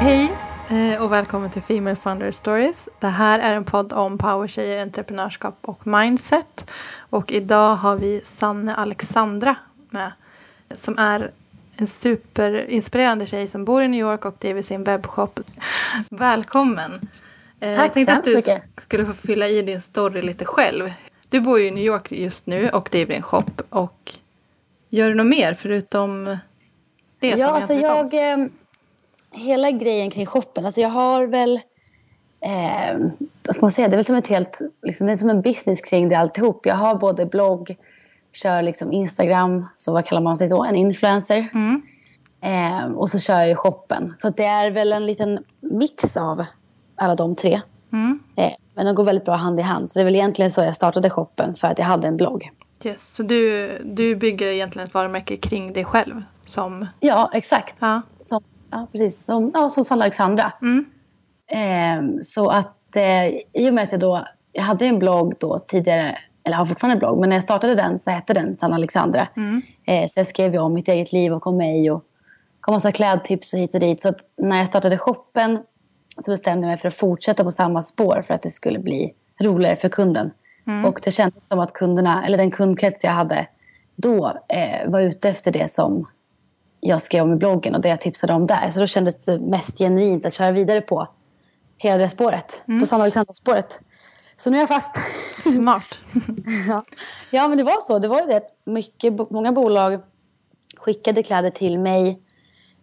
Hej eh, och välkommen till Female Founder Stories. Det här är en podd om powertjejer, entreprenörskap och mindset. Och idag har vi Sanne Alexandra med. Som är en superinspirerande tjej som bor i New York och driver sin webbshop. Välkommen! Eh, Tack Jag tänkte att du mycket. skulle få fylla i din story lite själv. Du bor ju i New York just nu och driver en shop. Och gör du något mer förutom det som Ja, jag alltså jag... Hela grejen kring shoppen. Alltså jag har väl... Eh, vad ska man säga? Det är väl som ett helt... Liksom, det är som en business kring det alltihop. Jag har både blogg, kör liksom Instagram, så vad kallar man sig då? En influencer. Mm. Eh, och så kör jag ju shoppen. Så det är väl en liten mix av alla de tre. Mm. Eh, men de går väldigt bra hand i hand. Så det är väl egentligen så jag startade shoppen. För att jag hade en blogg. Yes. Så du, du bygger egentligen ett varumärke kring dig själv? Som, Ja, exakt. ja. Som, ja, precis. Som, ja, som Sanna Alexandra. Mm. Eh, så att eh, i och med att jag då, jag hade ju en blogg då tidigare, eller har fortfarande en blogg, men när jag startade den så hette den Sanna Alexandra. Mm. Eh, så jag skrev ju om mitt eget liv och om mig och kom massa klädtips och hit och dit. Så att när jag startade shoppen så bestämde jag mig för att fortsätta på samma spår för att det skulle bli roligare för kunden. Mm. Och det kändes som att kunderna, eller den kundkrets jag hade då eh, var ute efter det som jag skrev om i bloggen och det jag tipsade om där. Så då kändes det mest genuint att köra vidare på hela det spåret. Mm. På Sanna Alexandra-spåret. Så nu är jag fast. Smart. ja. ja, men det var så. Det var ju det mycket, många bolag skickade kläder till mig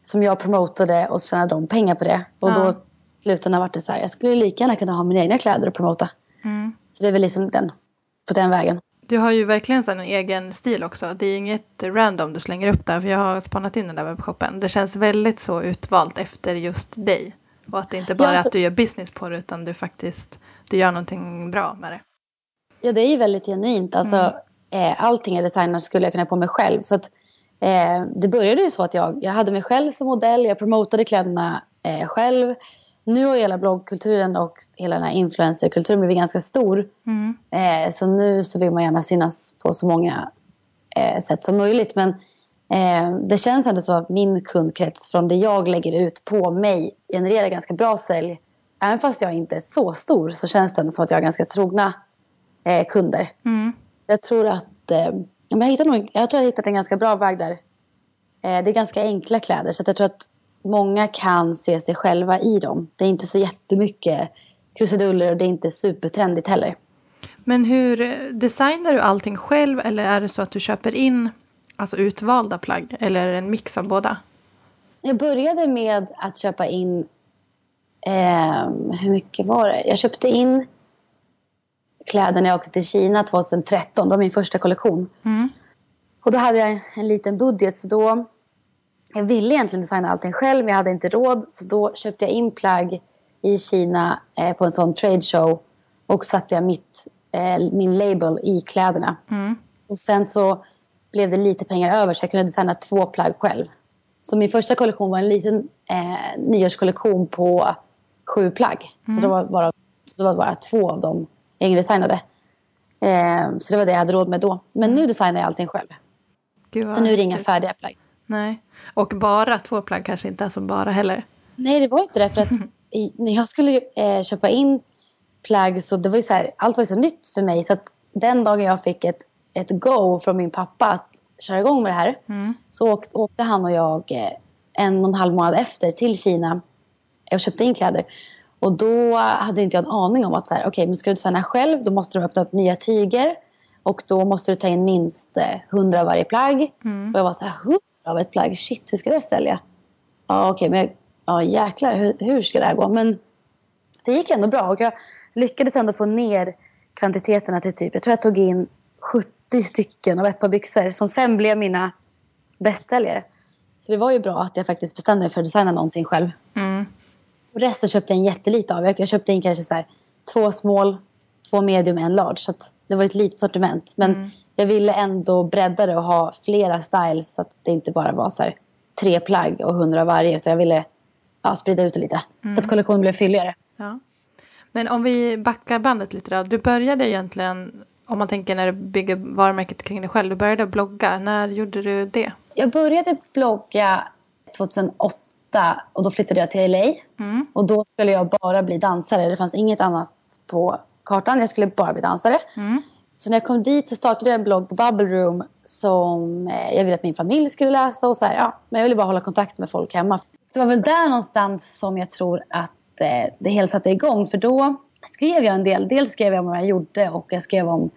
som jag promotade och så tjänade de pengar på det. Och Ja. då i slutändan var det så här, jag skulle lika gärna kunna ha mina egna kläder och promota. Mm. Så det är väl liksom den, på den vägen. Du har ju verkligen en egen stil också. Det är inget random du slänger upp där. För jag har spannat in den där webbshoppen. Det känns väldigt så utvalt efter just dig. Och att det inte bara Ja, är så- att du gör business på det utan du faktiskt du gör någonting bra med det. Ja, det är ju väldigt genuint. Alltså, Mm. eh, allting jag designar skulle jag kunna på mig själv. Så att, eh, det började ju så att jag, jag hade mig själv som modell. Jag promotade kläderna eh, själv. Nu har hela bloggkulturen och hela den här influencerkulturen blivit ganska stor. Mm. Eh, så nu så vill man gärna synas på så många eh, sätt som möjligt. Men eh, det känns ändå så att min kundkrets från det jag lägger ut på mig genererar ganska bra sälj. Även fast jag inte är så stor så känns det ändå som att jag har ganska trogna eh, kunder. Mm. Så jag tror att eh, jag, hittar nog, jag tror jag har hittat en ganska bra väg där. Eh, det är ganska enkla kläder så att jag tror att många kan se sig själva i dem. Det är inte så jättemycket krusiduller och det är inte supertrendigt heller. Men hur eh, designar du allting själv eller är det så att du köper in alltså utvalda plagg? Eller är det en mix av båda? Jag började med att köpa in, eh, hur mycket var det? Jag köpte in kläder när jag åkte till Kina 2013, det var min första kollektion. Mm. Och då hade jag en liten budget så då jag ville egentligen designa allting själv men jag hade inte råd så då köpte jag in plagg i Kina eh, på en sån trade show och satte jag mitt, eh, min label i kläderna. Mm. Och sen så blev det lite pengar över så jag kunde designa två plagg själv. Så min första kollektion var en liten eh, nyårskollektion på sju plagg. Så, det var bara, så det var bara två av dem jag designade. Eh, så det var det jag hade råd med då. Men nu designar jag allting själv. Gud, Så nu är det inga färdiga plagg. Nej. Och bara två plagg kanske inte är så bara heller. Nej, det var inte det. För att i, när jag skulle eh, köpa in plagg så det var ju så här, allt var ju så nytt för mig. Så att den dagen jag fick ett, ett go från min pappa att köra igång med det här. Mm. Så åkte, åkte han och jag eh, en och en halv månad efter till Kina och köpte in kläder. Och då hade inte jag en aning om att så här, okej, men ska du designa själv då måste du öppna upp nya tyger. Och då måste du ta in minst eh, 100 av varje plagg. Mm. Och jag var så här, 100 av ett plagg? Shit, hur ska det sälja? Ja, okej, men jag- ja, jäklar, hur, hur ska det här gå? Men det gick ändå bra och jag lyckades ändå få ner kvantiteterna till typ, jag tror jag tog in 70 stycken av ett par byxor som sen blev mina bästsäljare. Så det var ju bra att jag faktiskt bestämde mig för att designa någonting själv. Mm. Och resten köpte jag in jättelite av. Jag, köpte in kanske så här, två small, två medium, en large. Så det var ett litet sortiment. Men Mm. Jag ville ändå bredda det och ha flera styles. Så att det inte bara var så här, tre plagg och hundra av varje. Utan jag ville ja, sprida ut det lite. Så att kollektionen blev fylligare. Ja. Men om vi backar bandet lite då. Du började egentligen, om man tänker när du bygger varumärket kring dig själv, du började blogga. När gjorde du det? Jag började blogga 2008 2008 och då flyttade jag till LA. Mm. Och då skulle jag bara bli dansare. Det fanns inget annat på kartan. Jag skulle bara bli dansare. Mm. Så när jag kom dit så startade jag en blogg på Bubble Room som eh, jag ville att min familj skulle läsa. Och så här, ja, men jag ville bara hålla kontakt med folk hemma. Det var väl där någonstans som jag tror att eh, det hela satte igång. För då skrev jag en del. Dels skrev jag om vad jag gjorde och jag skrev om,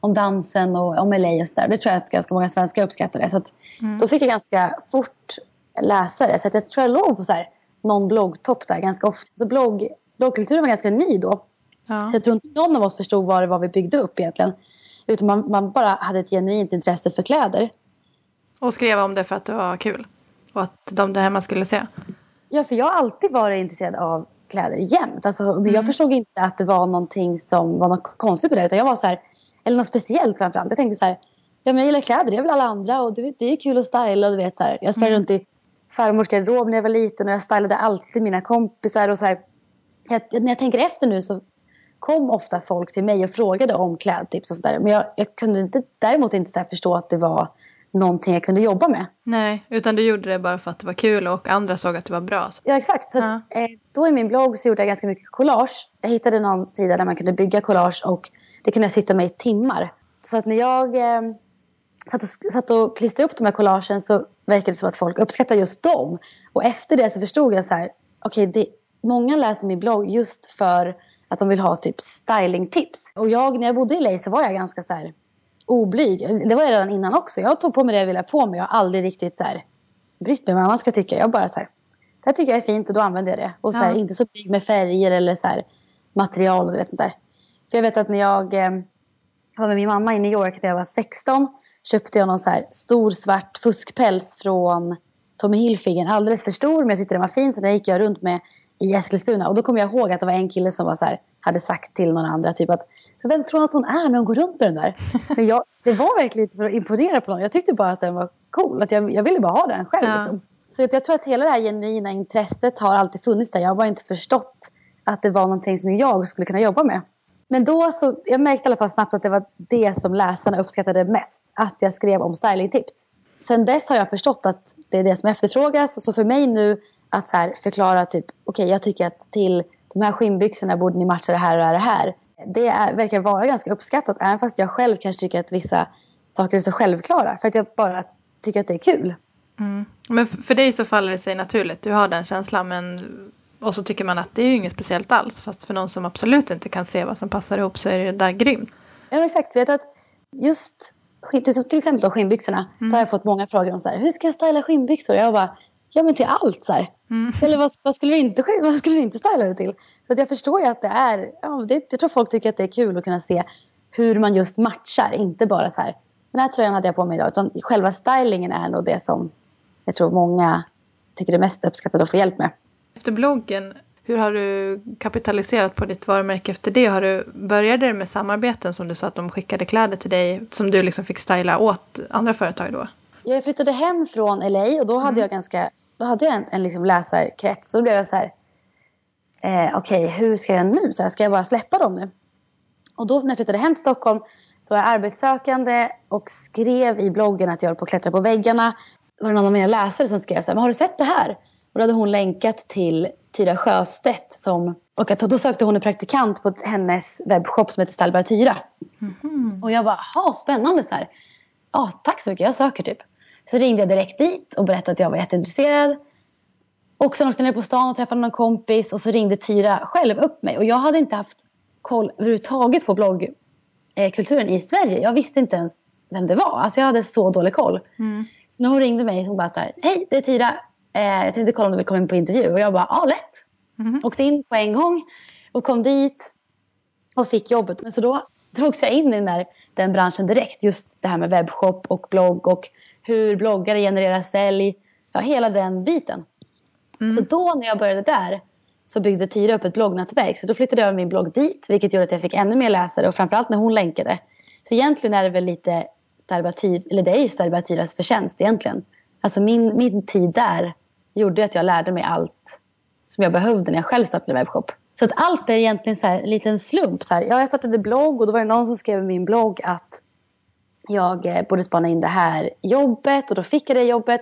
om dansen och om LA och sådär. Det tror jag att ganska många svenskar uppskattade. Så Mm. då fick jag ganska fort läsare. Så jag tror jag låg på så här, någon bloggtopp där ganska ofta. Så blogg, bloggkulturen var ganska ny då. Ja. Så jag tror inte någon av oss förstod vad det var vi byggde upp egentligen. Utan man, man bara hade ett genuint intresse för kläder. Och skrev om det för att det var kul. Och att de där hemma skulle se. Ja, för jag har alltid varit intresserad av kläder jämt. Alltså, men Jag förstod inte att det var någonting som var något konstigt med det. Utan jag var så här, eller något speciellt framförallt. Jag tänkte så här, ja men jag gillar kläder, det är väl alla andra. Och det, det är kul att styla. Och du vet, så här. Jag sprang runt i farmors garderob när jag var liten. Och jag stylade alltid mina kompisar. Och så här. Jag, när jag tänker efter nu så kom ofta folk till mig och frågade om klädtips och sådär. Men jag, jag kunde inte, däremot inte så förstå att det var någonting jag kunde jobba med. Nej, utan du gjorde det bara för att det var kul och andra såg att det var bra. Ja, exakt. Så Ja. att, eh, då i min blogg så gjorde jag ganska mycket collage. Jag hittade någon sida där man kunde bygga collage och det kunde jag sitta med i timmar. Så att när jag eh, satt, och, satt och klistrade upp de här collagen så verkade det som att folk uppskattade just dem. Och efter det så förstod jag så här, okej, det många läser min blogg just för att de vill ha typ stylingtips. Och jag, när jag bodde i LA så var jag ganska så här oblyg. Det var jag redan innan också. Jag tog på mig det jag ville ha på mig. Jag har aldrig riktigt så här brytt mig vad andra ska tycka. Jag bara så här, det här tycker jag är fint och då använder jag det. Och så här, Ja. inte så blyg med färger eller så här, material och du vet sånt där. För jag vet att när jag eh, var med min mamma i New York när jag var 16 köpte jag någon så här stor svart fuskpäls från Tommy Hilfiger. Alldeles för stor men jag tyckte den var fin så den gick jag runt med i Eskilstuna. Och då kommer jag ihåg att det var en kille som var så här, hade sagt till någon andra typ att så vem tror hon att hon är när hon går runt med den där? Men jag, det var verkligen inte för att imponera på någon. Jag tyckte bara att den var cool. Att jag, jag ville bara ha den själv. Ja. Liksom. Så jag tror att hela det här genuina intresset har alltid funnits där. Jag har bara inte förstått att det var någonting som jag skulle kunna jobba med. Men då så, jag märkte i alla fall snabbt att det var det som läsarna uppskattade mest. Att jag skrev om stylingtips. Sen dess har jag förstått att det är det som efterfrågas. Så för mig nu att så här förklara typ, okej jag tycker att till de här skinnbyxorna borde ni matcha det här och det här. Det är, verkar vara ganska uppskattat. Även fast jag själv kanske tycker att vissa saker är så självklara. För att jag bara tycker att det är kul. Mm. Men för dig så faller det sig naturligt. Du har den känslan. Men... Och så tycker man att det är ju inget speciellt alls. Fast för någon som absolut inte kan se vad som passar ihop så är det där grymt. Ja, exakt. Så jag tror att just till exempel då skinnbyxorna. Då har jag fått många frågor om så här, hur ska jag styla skinnbyxor? Jag bara, ja men till allt så. Mm. Eller vad, vad, skulle du inte, vad skulle du inte styla det till? Så att jag förstår ju att det är, ja, det, jag tror folk tycker att det är kul att kunna se hur man just matchar. Inte bara så här, den här tröjan hade jag på mig idag. Utan själva stylingen är nog det som jag tror många tycker är mest uppskattat att få hjälp med. Efter bloggen, hur har du kapitaliserat på ditt varumärke efter det? Har du, började det med samarbeten som du sa att de skickade kläder till dig som du liksom fick styla åt andra företag då? Jag flyttade hem från LA och då hade jag ganska då hade jag en, en liksom läsarkrets. Så då blev jag så här, eh, okej hur ska jag nu? Så här, ska jag bara släppa dem nu? Och då när jag flyttade hem till Stockholm så var jag arbetssökande och skrev i bloggen att jag höll på att klättra på väggarna. Det var någon av mina läsare som skrev så här, men har du sett det här? Och då hade hon länkat till Tyra Sjöstedt som, och att, då sökte hon en praktikant på hennes webbshop som heter Stylbar Tyra. Och jag bara, ha spännande så här. Ja, tack så mycket, jag söker typ. Så ringde jag direkt dit och berättade att jag var jätteintresserad. Och sen åkte jag ner på stan och träffade någon kompis och så ringde Tyra själv upp mig. Och jag hade inte haft koll överhuvudtaget på bloggkulturen i Sverige. Jag visste inte ens vem det var. Alltså jag hade så dålig koll. Mm. Så när hon ringde mig hon bara så här, hej det är Tyra. Eh, jag tänkte kolla om du vill komma in på intervju. Och jag bara, ja lätt. Mhm. Åkte in på en gång och kom dit och fick jobbet. Men så då drogs jag in i den, där, den branschen direkt. Just det här med webbshop och blogg och hur bloggare genererar sälj. Ja, hela den biten. Mm. Så då när jag började där så byggde Tyra upp ett bloggnätverk. Så då flyttade jag min blogg dit vilket gjorde att jag fick ännu mer läsare och framförallt när hon länkade. Så egentligen är det väl lite Stylbar Tyra, eller det är ju Stylbar Tyras förtjänst egentligen. Alltså min, min tid där gjorde att jag lärde mig allt som jag behövde när jag själv startade webbshop. Så att allt är egentligen så här, en liten slump. Så här, ja, jag startade blogg och då var det någon som skrev i min blogg att jag eh, borde spana in det här jobbet och då fick jag det jobbet.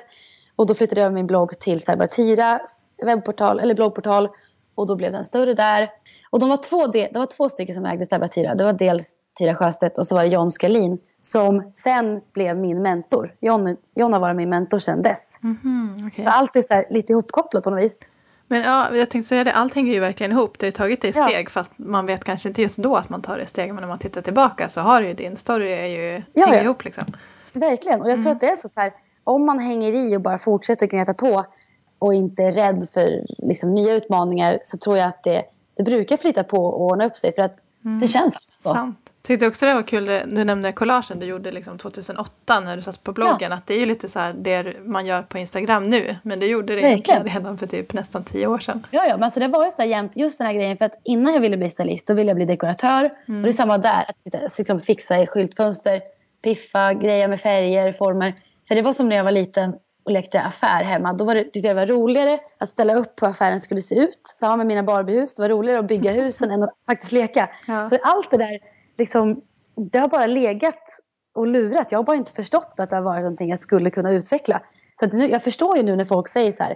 Och då flyttade jag över min blogg till Cybertiras webbportal, eller bloggportal. Och då blev den större där. Och de var två, det var två stycken som ägde Cybertira. Det var dels Tira Sjöstedt och så var det John Skalin. Som sen blev min mentor. John, John har varit min mentor sen dess. Mhm, okej. Så allt är så lite ihopkopplat på något vis. Men ja, jag tänkte säga det, allt hänger ju verkligen ihop. Du har ju tagit det i Ja. steg fast man vet kanske inte just då att man tar det steg. Men när man tittar tillbaka så har ju din story är ju, Ja, hänger ja. ihop liksom. Verkligen. Och jag tror Mm. att det är så, så här. Om man hänger i och bara fortsätter gneta på. Och inte är rädd för liksom, nya utmaningar. Så tror jag att det, det brukar flytta på och ordna upp sig. För att Mm. det känns så. Sant. Tyckte också det var kul, du nämnde collagen du gjorde liksom 2008 när du satt på bloggen. Att det är ju lite så här det man gör på Instagram nu. Men det gjorde det Verkligen. redan för typ nästan tio år sedan. Ja, ja, men alltså det var ju så här jämt, just den här grejen. För att innan jag ville bli stylist, då ville jag bli dekoratör. Mm. Och det är samma där. Att liksom fixa i skyltfönster, piffa, greja med färger, former. För det var som när jag var liten och lekte affär hemma. Då var det, tyckte jag det var roligare att ställa upp på hur affären skulle se ut. Samma med mina Barbiehus. Det var roligare att bygga husen än att faktiskt leka. Ja. Så allt det där, liksom, det har bara legat och lurat. Jag har bara inte förstått att det har varit någonting jag skulle kunna utveckla. Så nu, jag förstår ju nu när folk säger så här.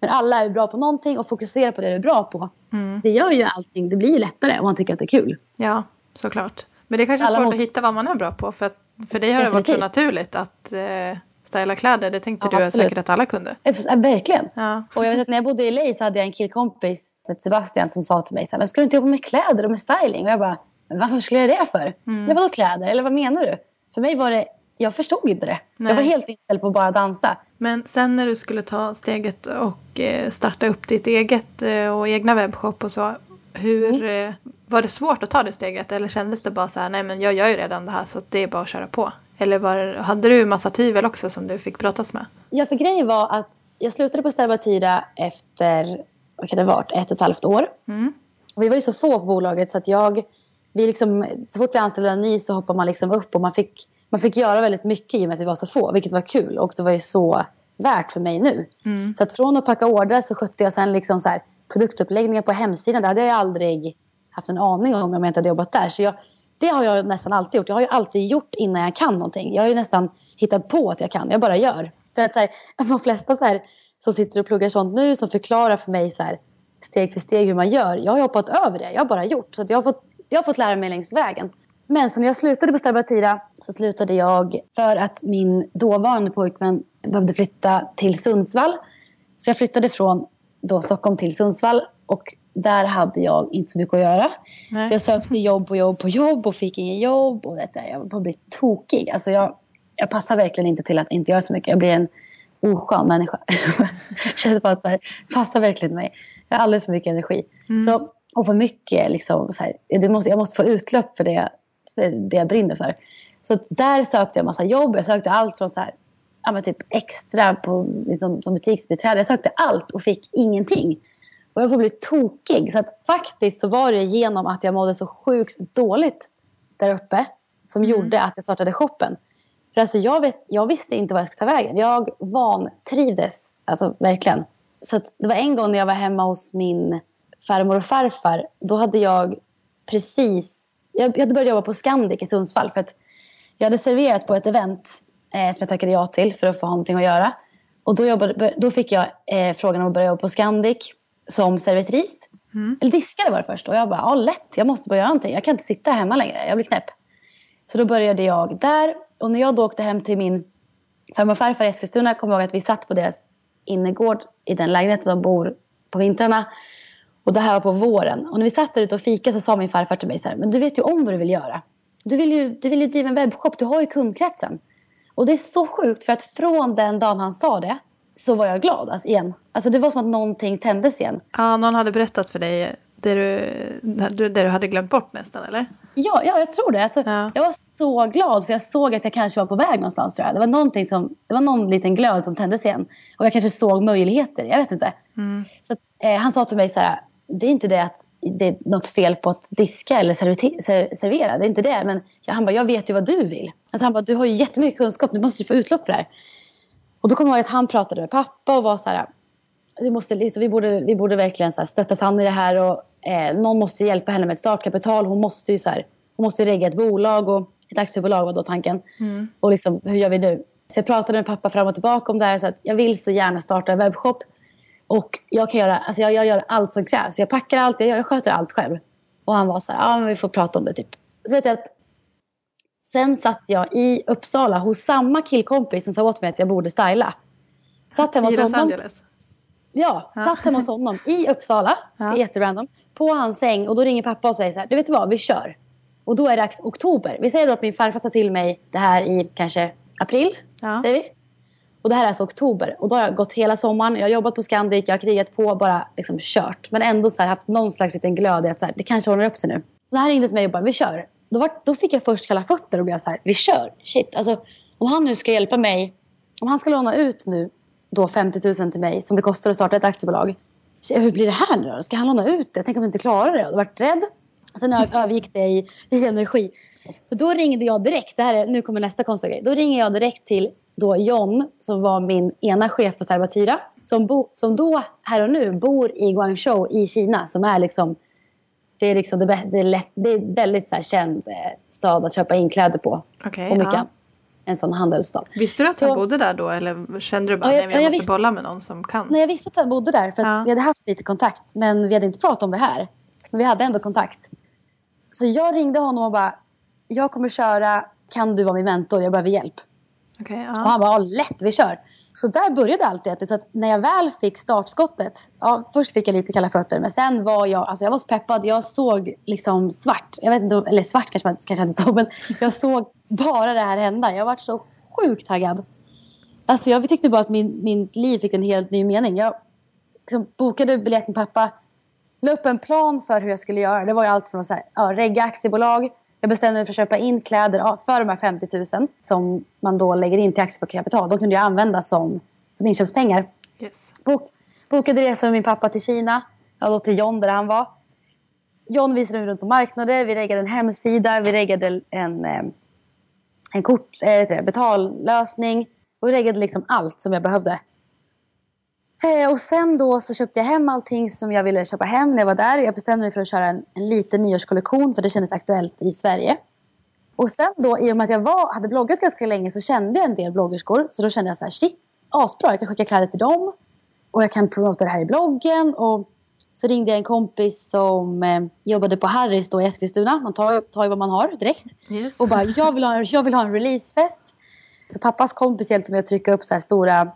Men alla är bra på någonting och fokuserar på det du är bra på. Mm. Det gör ju allting, det blir ju lättare om man tycker att det är kul. Ja, såklart. Men det är kanske är svårt mot- att hitta vad man är bra på. För, att, för dig har det varit så Definitivt. naturligt att eh, styla kläder. Det tänkte Ja, du absolut. säkert att alla kunde. Ja, verkligen. Ja. Och jag vet att när jag bodde i LA så hade jag en killkompis Sebastian som sa till mig så här, men ska du inte jobba med kläder och med styling? Och jag bara, varför skulle jag göra det för? Mm. Vadå kläder? Eller vad menar du? För mig var det, jag förstod inte det. Nej. Jag var helt inställd på att bara dansa. Men sen när du skulle ta steget och eh, starta upp ditt eget eh, och egna webbshop och så. Hur, Mm. eh, var det svårt att ta det steget eller kändes det bara så här, nej men jag gör ju redan det här så det är bara att köra på? Eller var, hade du massa tvivel också som du fick brottas med? Ja, för grejen var att jag slutade på Starbatyra efter, vad kan det ha varit, ett och ett halvt år. Mm. Och vi var ju så få på bolaget så att jag, vi liksom, så fort vi anställde en ny så hoppade man liksom upp och man fick, man fick göra väldigt mycket i och med att vi var så få, vilket var kul och det var ju så värt för mig nu. Mm. Så att från att packa ordrar så skötte jag sen liksom så här produktuppläggningar på hemsidan. Det hade jag aldrig haft en aning om om jag inte hade jobbat där. Så jag, det har jag nästan alltid gjort. Jag har ju alltid gjort innan jag kan någonting. Jag har ju nästan hittat på att jag kan. Jag bara gör. För att så här, de flesta så här, som sitter och pluggar sånt nu som förklarar för mig så här, steg för steg hur man gör. Jag har hoppat över det. Jag har bara gjort. Så jag, har fått, jag har fått lära mig längs vägen. Men så när jag slutade på Starbatira så slutade jag för att min dåvarande pojkvän behövde flytta till Sundsvall. Så jag flyttade från då Stockholm till Sundsvall och där hade jag inte så mycket att göra. Nej. Så jag sökte jobb på jobb på jobb och fick ingen jobb. Och detta, jag var på att bli tokig. Alltså jag, jag passar verkligen inte till att inte göra så mycket. Jag blir en oskön människa. jag känner bara att så här, passar verkligen mig. Jag har alldeles för mycket energi. Mm. Så, och för mycket liksom, så här, det måste, jag måste få utlopp för det, för det jag brinner för. Så där sökte jag massa jobb. Jag sökte allt från så här, ja, men typ extra på, liksom, som butiksbiträde. Jag sökte allt och fick ingenting. Och jag får bli tokig. Så att faktiskt så var det genom att jag mådde så sjukt dåligt där uppe som Mm. gjorde att jag startade shoppen. För alltså jag, vet, jag visste inte vad jag skulle ta vägen. Jag vantrivdes, alltså verkligen. Så det var en gång när jag var hemma hos min farmor och farfar. Då hade jag precis, jag, jag hade börjat jobba på Scandic i Sundsvall. För att jag hade serverat på ett event eh, som jag tackade ja till för att få ha någonting att göra. Och då, jobbade, då fick jag eh, frågan om att börja jobba på Scandic som servitris. Mm. Eller diskare var det först. Och jag bara, ja lätt, jag måste börja göra någonting. Jag kan inte sitta hemma längre, jag blir knäpp. Så då började jag där. Och när jag då åkte hem till min farmor och farfar i Eskilstuna kommer jag ihåg att vi satt på deras innergård i den lägenheten de bor på vintrarna. Och det här var på våren. Och när vi satt där ute och fika så sa min farfar till mig så här, men du vet ju om vad du vill göra. Du vill ju, du vill ju driva en webbshop, du har ju kundkretsen. Och det är så sjukt för att från den dagen han sa det så var jag glad alltså, igen. Alltså det var som att någonting tändes igen. Ja, någon hade berättat för dig det du, det du hade glömt bort nästan eller? Ja, ja jag tror det. Alltså, Ja. Jag var så glad för jag såg att jag kanske var på väg någonstans. Tror jag. Det, var någonting som, det var någon liten glöd som tändes igen. Och jag kanske såg möjligheter. Jag vet inte. Mm. Så att, eh, han sa till mig så här. Det är inte det att det är något fel på att diska eller servera. Det är inte det. Men han bara, jag vet ju vad du vill. Alltså, han bara, du har ju jättemycket kunskap. Du måste ju få utlopp för det här. Och då kommer jag ihåg att han pratade med pappa och var så här. Vi, måste, liksom, vi, borde, vi borde verkligen så här, stöttas han i det här. Och, eh, någon måste hjälpa henne med ett startkapital. Hon måste ju så här, hon måste regga ett bolag och ett aktiebolag var då tanken. Mm. Och liksom, hur gör vi nu? Så jag pratade med pappa fram och tillbaka om det här. Så att jag vill så gärna starta en webbshop. Och jag kan göra, alltså jag, jag gör allt som krävs. Jag packar allt, jag, jag sköter allt själv. Och han var så här, ja men vi får prata om det typ. Så vet jag att sen satt jag i Uppsala hos samma killkompis som sa åt mig att jag borde styla. Satt hemma I hos Los honom. Angeles? Ja, Ja. satt hemma hos honom i Uppsala. Ja. Det är jätterandom. På hans säng och då ringer pappa och säger så här, du vet vad, vi kör. Och då är det oktober. Vi säger då att min farfar sa till mig det här i kanske april, Ja. säger vi. Och det här är alltså oktober. Och då har jag gått hela sommaren. Jag har jobbat på Scandic, jag har krigat på, bara liksom kört. Men ändå så här haft någon slags liten glöd i att så här, det kanske ordnar upp sig nu. Så han ringde till mig och bara, vi kör. Då, var, då fick jag först kalla fötter och blev så här, vi kör. Shit, alltså om han nu ska hjälpa mig. Om han ska låna ut nu då 50 000 till mig som det kostar att starta ett aktiebolag. Hur blir det här nu då? Ska han låna ut det? Tänk om jag inte klarar det? Jag har varit rädd. Sen övergick det i, i energi. Så då ringde jag direkt. Det här är, nu kommer nästa konstiga grej. Då ringer jag direkt till då John som var min ena chef på Servatyra. Som, bo, som då, här och nu, bor i Guangzhou i Kina. Som är liksom det är, liksom det, det är, lätt, det är väldigt så här känd eh, stad att köpa in kläder på. Okej, och mycket ja. En sån handelsstad. Visste du att han Så- bodde där då eller kände du bara Ja, jag- jag jag måste visste- bolla med någon som kan? Nej, jag visste att han bodde där för att Ja. vi hade haft lite kontakt. Men vi hade inte pratat om det här. Men vi hade ändå kontakt. Så jag ringde honom och bara, jag kommer köra, kan du vara min mentor? Jag behöver hjälp. Och ja. han bara, lätt vi kör. Så där började allt egentligen. Så att när jag väl fick startskottet. Ja, först fick jag lite kalla fötter. Men sen var jag, alltså jag var så peppad. Jag såg liksom svart. Jag vet inte, eller svart kanske man kanske inte stod. Men jag såg bara det här hända. Jag var så sjukt taggad. Alltså jag tyckte bara att min, mitt liv fick en helt ny mening. Jag liksom bokade biljett med pappa. La upp en plan för hur jag skulle göra. Det var ju allt från att ja, regga aktiebolag. Jag bestämde mig för att köpa in kläder ja, för de här 50 000 som man då lägger in till aktiekapital. De kunde jag använda som, som inköpspengar. Yes. Bok, bokade resa med min pappa till Kina. Jag då till John där han var. John visade mig runt på marknader. Vi reggade en hemsida. Vi reggade en, eh, en kort, eh, betallösning. Och vi reggade liksom allt som jag behövde. Eh, och sen då så köpte jag hem allting som jag ville köpa hem när jag var där. Jag bestämde mig för att köra en, en liten nyårskollektion för det kändes aktuellt i Sverige. Och sen då i och med att jag var, hade bloggat ganska länge så kände jag en del bloggerskor. Så då kände jag så här, shit, asbra, jag kan skicka kläder till dem. Och jag kan promota det här i bloggen. Och så ringde jag en kompis som eh, jobbade på Harrys då i Eskilstuna. Man tar, tar ju vad man har direkt. Yes. Och bara, jag vill ha, jag vill ha en releasefest. Så pappas kompis hjälpte mig att trycka upp så här stora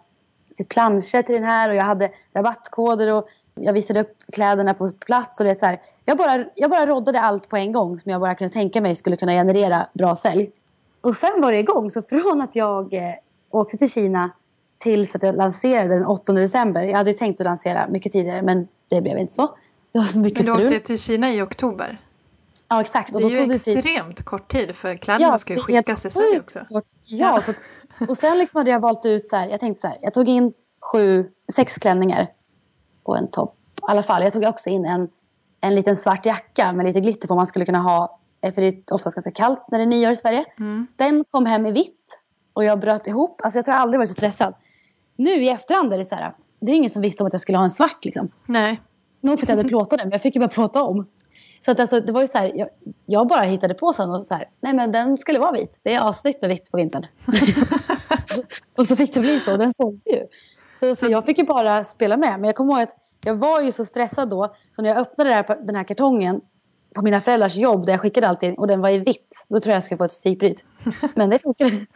typ planscher till den här. Och jag hade rabattkoder och jag visade upp kläderna på plats. Och det är så här, jag, bara, jag bara roddade allt på en gång som jag bara kunde tänka mig skulle kunna generera bra sälj. Och sen var det igång. Så från att jag eh, åkte till Kina tills att jag lanserade den 8 december. Jag hade ju tänkt att lansera mycket tidigare men det blev inte så. Det var så mycket Men du strul. åkte till Kina i oktober? Ja exakt. Det Och är då ju tog det typ... extremt kort tid för kläderna ska ju det är skickas till Sverige också. kort. Ja, Ja. Så och sen liksom hade jag valt ut så här, jag tänkte så här, jag tog in sju, sex klänningar och en topp. I alla fall, jag tog också in en, en liten svart jacka med lite glitter på man skulle kunna ha, eh, för det är oftast ganska kallt när det är nyår i Sverige. Mm. Den kom hem i vitt och jag bröt ihop. Alltså jag tror jag aldrig varit så stressad. Nu i efterhand är det så här, det är ingen som visste om att jag skulle ha en svart liksom. Nej. Nog för att jag hade plåtat den, men jag fick ju bara plåta om. Så att alltså, det var ju så här, jag, jag bara hittade på sen och så här, nej men den skulle vara vit. Det är assnyggt med vitt på vintern. Och så fick det bli så, den sålde ju. Så, så jag fick ju bara spela med. Men jag kommer ihåg att jag var ju så stressad då, så när jag öppnade här, den här kartongen på mina föräldrars jobb där jag skickade allting och den var i vitt, då tror jag jag skulle få ett psykbryt. Men det funkar.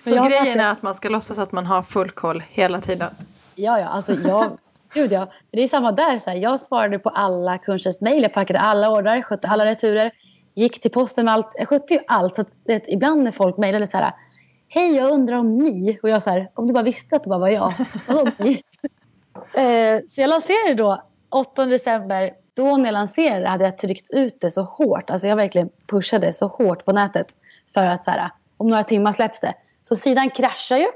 Så grejen är att man ska låtsas att man har full koll hela tiden. Ja, ja, alltså jag... Gud ja. Det är samma där. Så här. Jag svarade på alla kunders mejl. Jag packade alla ordrar, skötte alla returer. Gick till posten med allt. Jag skötte ju allt. Så att, vet, ibland när folk mejlade så här. Hej, jag undrar om ni... Och jag så här, om du bara visste att det bara var jag. Eh, så jag lanserade då 8 december. Då när jag lanserade hade jag tryckt ut det så hårt. Alltså jag verkligen pushade så hårt på nätet. För att så här, om några timmar släpps det. Så sidan kraschar ju.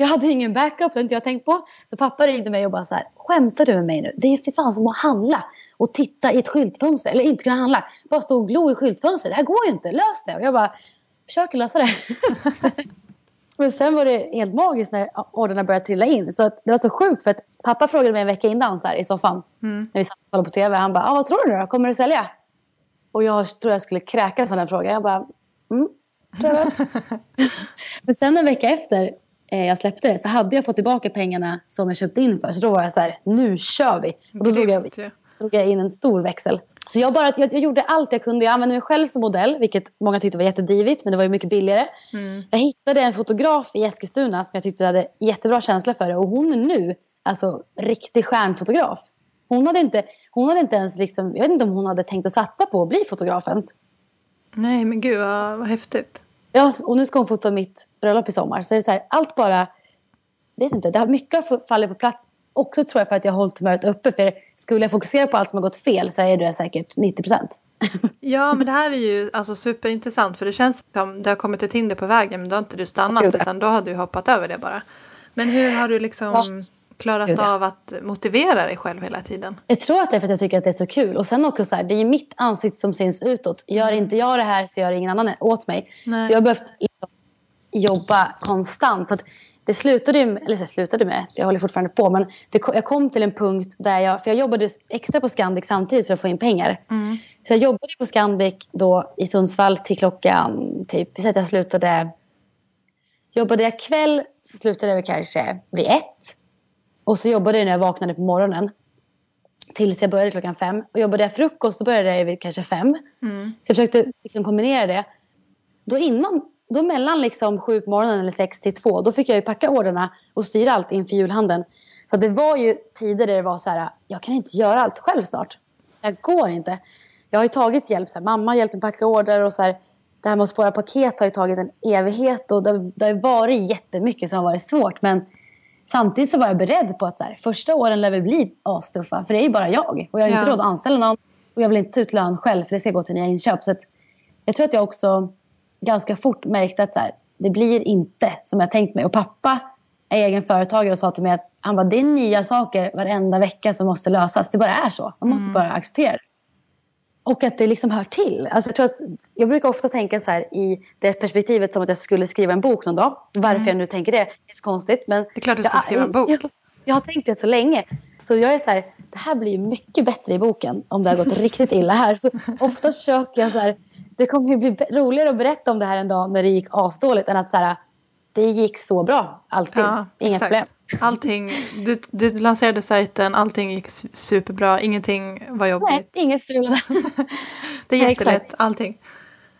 Jag hade ingen backup, det inte jag tänkt på. Så pappa ringde mig och bara så här, skämtar du med mig nu? Det är ju för fan som att handla och titta i ett skyltfönster. Eller inte kunna handla. Bara stå och glo i skyltfönster. Det här går ju inte, lös det. Och jag bara, försöker lösa det. Men sen var det helt magiskt när orderna började trilla in. Så det var så sjukt för att pappa frågade mig en vecka innan så här, i soffan. Mm. När vi satt och kollade på TV. Han bara, ah, vad tror du då? Kommer du sälja? Och jag tror jag skulle kräkas av den frågan. Jag bara, mm, Men sen en vecka efter jag släppte det så hade jag fått tillbaka pengarna som jag köpte in för. Så då var jag så här, nu kör vi. Och då drog jag, drog jag in en stor växel. Så jag, bara, jag, jag gjorde allt jag kunde. Jag använde mig själv som modell, vilket många tyckte var jättedivigt, men det var ju mycket billigare. Mm. Jag hittade en fotograf i Eskilstuna som jag tyckte hade jättebra känsla för det. Och hon är nu alltså riktig stjärnfotograf. Hon hade inte, hon hade inte ens liksom, jag vet inte om hon hade tänkt att satsa på att bli fotograf ens. Nej men gud vad, vad häftigt. Ja och nu ska hon fota mitt bröllop i sommar. Så det är så här, allt bara, är inte, det har mycket fallit på plats. Också tror jag för att jag har hållit humöret uppe. För skulle jag fokusera på allt som har gått fel så är det säkert 90 procent. ja men det här är ju alltså superintressant för det känns som det har kommit ett hinder på vägen men då har inte du stannat utan då har du hoppat över det bara. Men hur har du liksom ja klarat av att motivera dig själv hela tiden? Jag tror att det är för att jag tycker att det är så kul. Och sen också så här, det är mitt ansikte som syns utåt. Gör mm. inte jag det här så gör ingen annan åt mig. Nej. Så jag har behövt liksom jobba konstant. Så att det slutade ju, eller så slutade med, jag håller fortfarande på, men det, jag kom till en punkt där jag, för jag jobbade extra på Scandic samtidigt för att få in pengar. Mm. Så jag jobbade på Scandic då i Sundsvall till klockan, typ, vi säger att jag slutade, jobbade jag kväll så slutade jag kanske vid ett. Och så jobbade jag när jag vaknade på morgonen. Tills jag började klockan fem. Och jobbade jag frukost så började jag vid kanske fem. Mm. Så jag försökte liksom kombinera det. Då innan, då mellan liksom sju på morgonen eller sex till två. Då fick jag ju packa orderna och styra allt inför julhandeln. Så det var ju tider där det var så här. Jag kan inte göra allt själv snart. Jag går inte. Jag har ju tagit hjälp. Så här, mamma hjälpt mig packa order och så här. Det här med att spåra paket har ju tagit en evighet. Och det, det har varit jättemycket som har varit svårt. Men Samtidigt så var jag beredd på att så här, första åren lär väl bli astuffa. För det är ju bara jag. Och jag har ja. inte råd att anställa någon. Och jag vill inte ta ut lön själv för det ska gå till nya inköp. Så jag tror att jag också ganska fort märkte att så här, det blir inte som jag tänkt mig. Och pappa är egen företagare och sa till mig att han bara, det är nya saker varenda vecka som måste lösas. Det bara är så. Man måste mm. bara acceptera det. Och att det liksom hör till. Alltså jag, tror att, jag brukar ofta tänka så här i det perspektivet som att jag skulle skriva en bok någon dag. Varför mm. jag nu tänker det är så konstigt. Men det är klart du ska jag, skriva en bok. Jag, jag, har tänkt det så länge. Så jag är så här, det här blir mycket bättre i boken om det har gått riktigt illa här. Så ofta försöker jag så här, det kommer ju bli roligare att berätta om det här en dag när det gick asdåligt än att så här, det gick så bra allting. Ja, Inga exakt. problem. Allting, du, du lanserade sajten, allting gick superbra, ingenting var jobbigt. Nej, inget strulade. det är jättelätt, Nej, allting.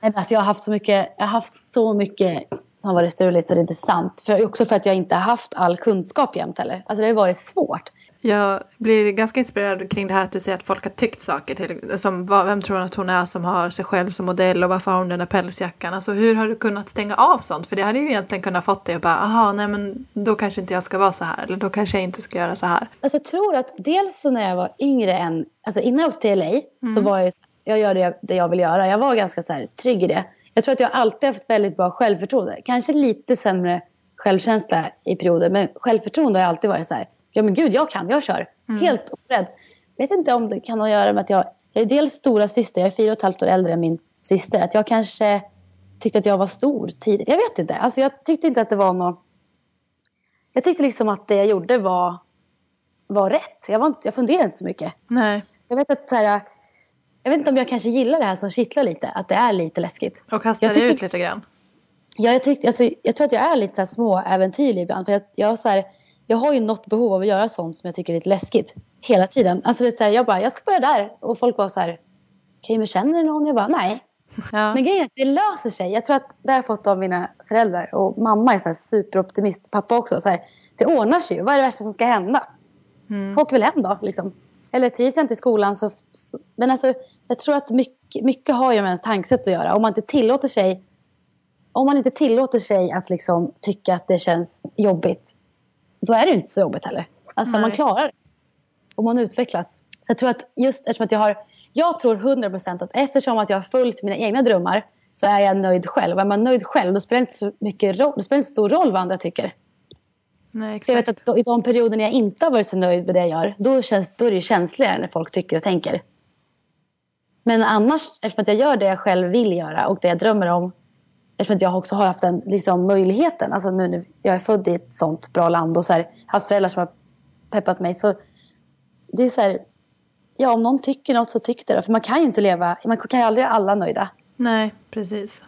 Nej, alltså jag, har haft så mycket, jag har haft så mycket som varit struligt så det är inte sant. För, också för att jag inte har haft all kunskap jämt heller. Alltså det har varit svårt. Jag blir ganska inspirerad kring det här att du säger att folk har tyckt saker. Till, som, vem tror hon att hon är som har sig själv som modell och varför har hon den där pälsjackan? Alltså hur har du kunnat stänga av sånt? För det hade ju egentligen kunnat fått dig att bara, aha, nej men då kanske inte jag ska vara så här. Eller då kanske jag inte ska göra så här. Alltså jag tror att dels så när jag var yngre än, alltså innan jag åkte till LA mm. så var jag, jag gör det, det jag vill göra. Jag var ganska så här, trygg i det. Jag tror att jag alltid haft väldigt bra självförtroende. Kanske lite sämre självkänsla i perioder. Men självförtroende har alltid varit så här ja men gud jag kan, jag kör. Mm. Helt orädd. Vet inte om det kan ha att göra med att jag, jag är dels stora syster, jag är fyra och ett halvt år äldre än min syster. Att jag kanske tyckte att jag var stor tidigt. Jag vet inte. Alltså jag tyckte inte att det var något. Jag tyckte liksom att det jag gjorde var, var rätt. Jag, var inte, jag funderade inte så mycket. Nej. Jag vet att så här, jag vet inte om jag kanske gillar det här som kittlar lite. Att det är lite läskigt. Och kastar dig ut lite grann. Ja, jag, tyckte, alltså, jag tror att jag är lite så här små äventyrlig ibland. För jag, jag, så här, jag har ju något behov av att göra sånt som jag tycker är lite läskigt. Hela tiden. Alltså det är så här, jag bara, jag ska börja där. Och folk var så här, okej okay, men känner du någon? Jag bara, nej. Ja. Men grejen är att det löser sig. Jag tror att det har jag fått av mina föräldrar. Och mamma är så här superoptimist. Pappa också. Så här, det ordnar sig ju. Vad är det värsta som ska hända? Mm. Åk väl hem då. Liksom. Eller trivs jag inte i skolan så, så... Men alltså, jag tror att mycket, mycket har ju med ens tankesätt att göra. Om man inte tillåter sig om man inte tillåter sig att liksom tycka att det känns jobbigt då är det inte så jobbigt heller. Alltså Nej. man klarar det. Och man utvecklas. Så jag tror att just eftersom att jag har, jag tror 100% att eftersom att jag har följt mina egna drömmar så är jag nöjd själv. Och är man nöjd själv då spelar det inte så mycket roll, det spelar inte så stor roll vad andra tycker. Nej, exakt. jag vet att då, i de perioder när jag inte har varit så nöjd med det jag gör, då, känns, då är det känsligare när folk tycker och tänker. Men annars, eftersom att jag gör det jag själv vill göra och det jag drömmer om, eftersom jag också har haft den liksom, möjligheten. Alltså nu när jag är född i ett sånt bra land och så här, haft föräldrar som har peppat mig. Så det är så här, ja om någon tycker något så tyck det då. För man kan ju inte leva, man kan ju aldrig ha alla nöjda. Nej, precis.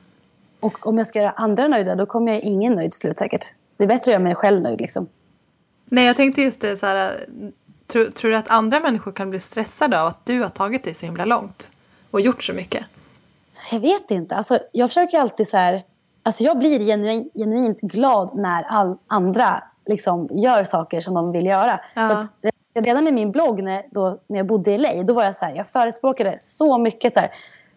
Och om jag ska göra andra nöjda då kommer jag ingen nöjd till slut säkert. Det är bättre att göra mig själv nöjd liksom. Nej, jag tänkte just det så här. Tror, tror du att andra människor kan bli stressade av att du har tagit dig så himla långt? Och gjort så mycket? Jag vet inte. Alltså, jag försöker alltid så här. Alltså jag blir genuin, genuint glad när all, andra liksom gör saker som de vill göra. Ja. Så redan i min blogg när, då, när jag bodde i LA, då var jag så här, jag förespråkade så mycket så här,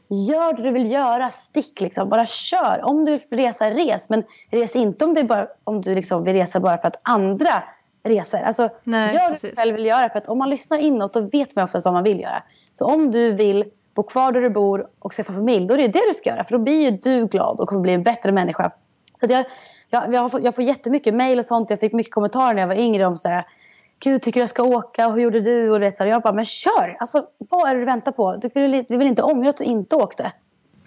Gör det du vill göra, stick liksom. Bara kör. Om du vill resa, res. Men res inte om, det bara, om du liksom vill resa bara för att andra reser. Alltså, Nej, gör det precis. du själv vill göra. För att om man lyssnar inåt då vet man oftast vad man vill göra. Så om du vill bo kvar där du bor och skaffa familj, då är det det du ska göra. För då blir ju du glad och kommer bli en bättre människa. Så att jag, jag, jag, får, jag får jättemycket mejl och sånt. Jag fick mycket kommentarer när jag var yngre om så här, Gud, tycker du jag ska åka? Och hur gjorde du? Och det, så här, jag bara, men kör! Alltså, vad är det du väntar på? Du vill, du vill inte ångra att du inte åkte.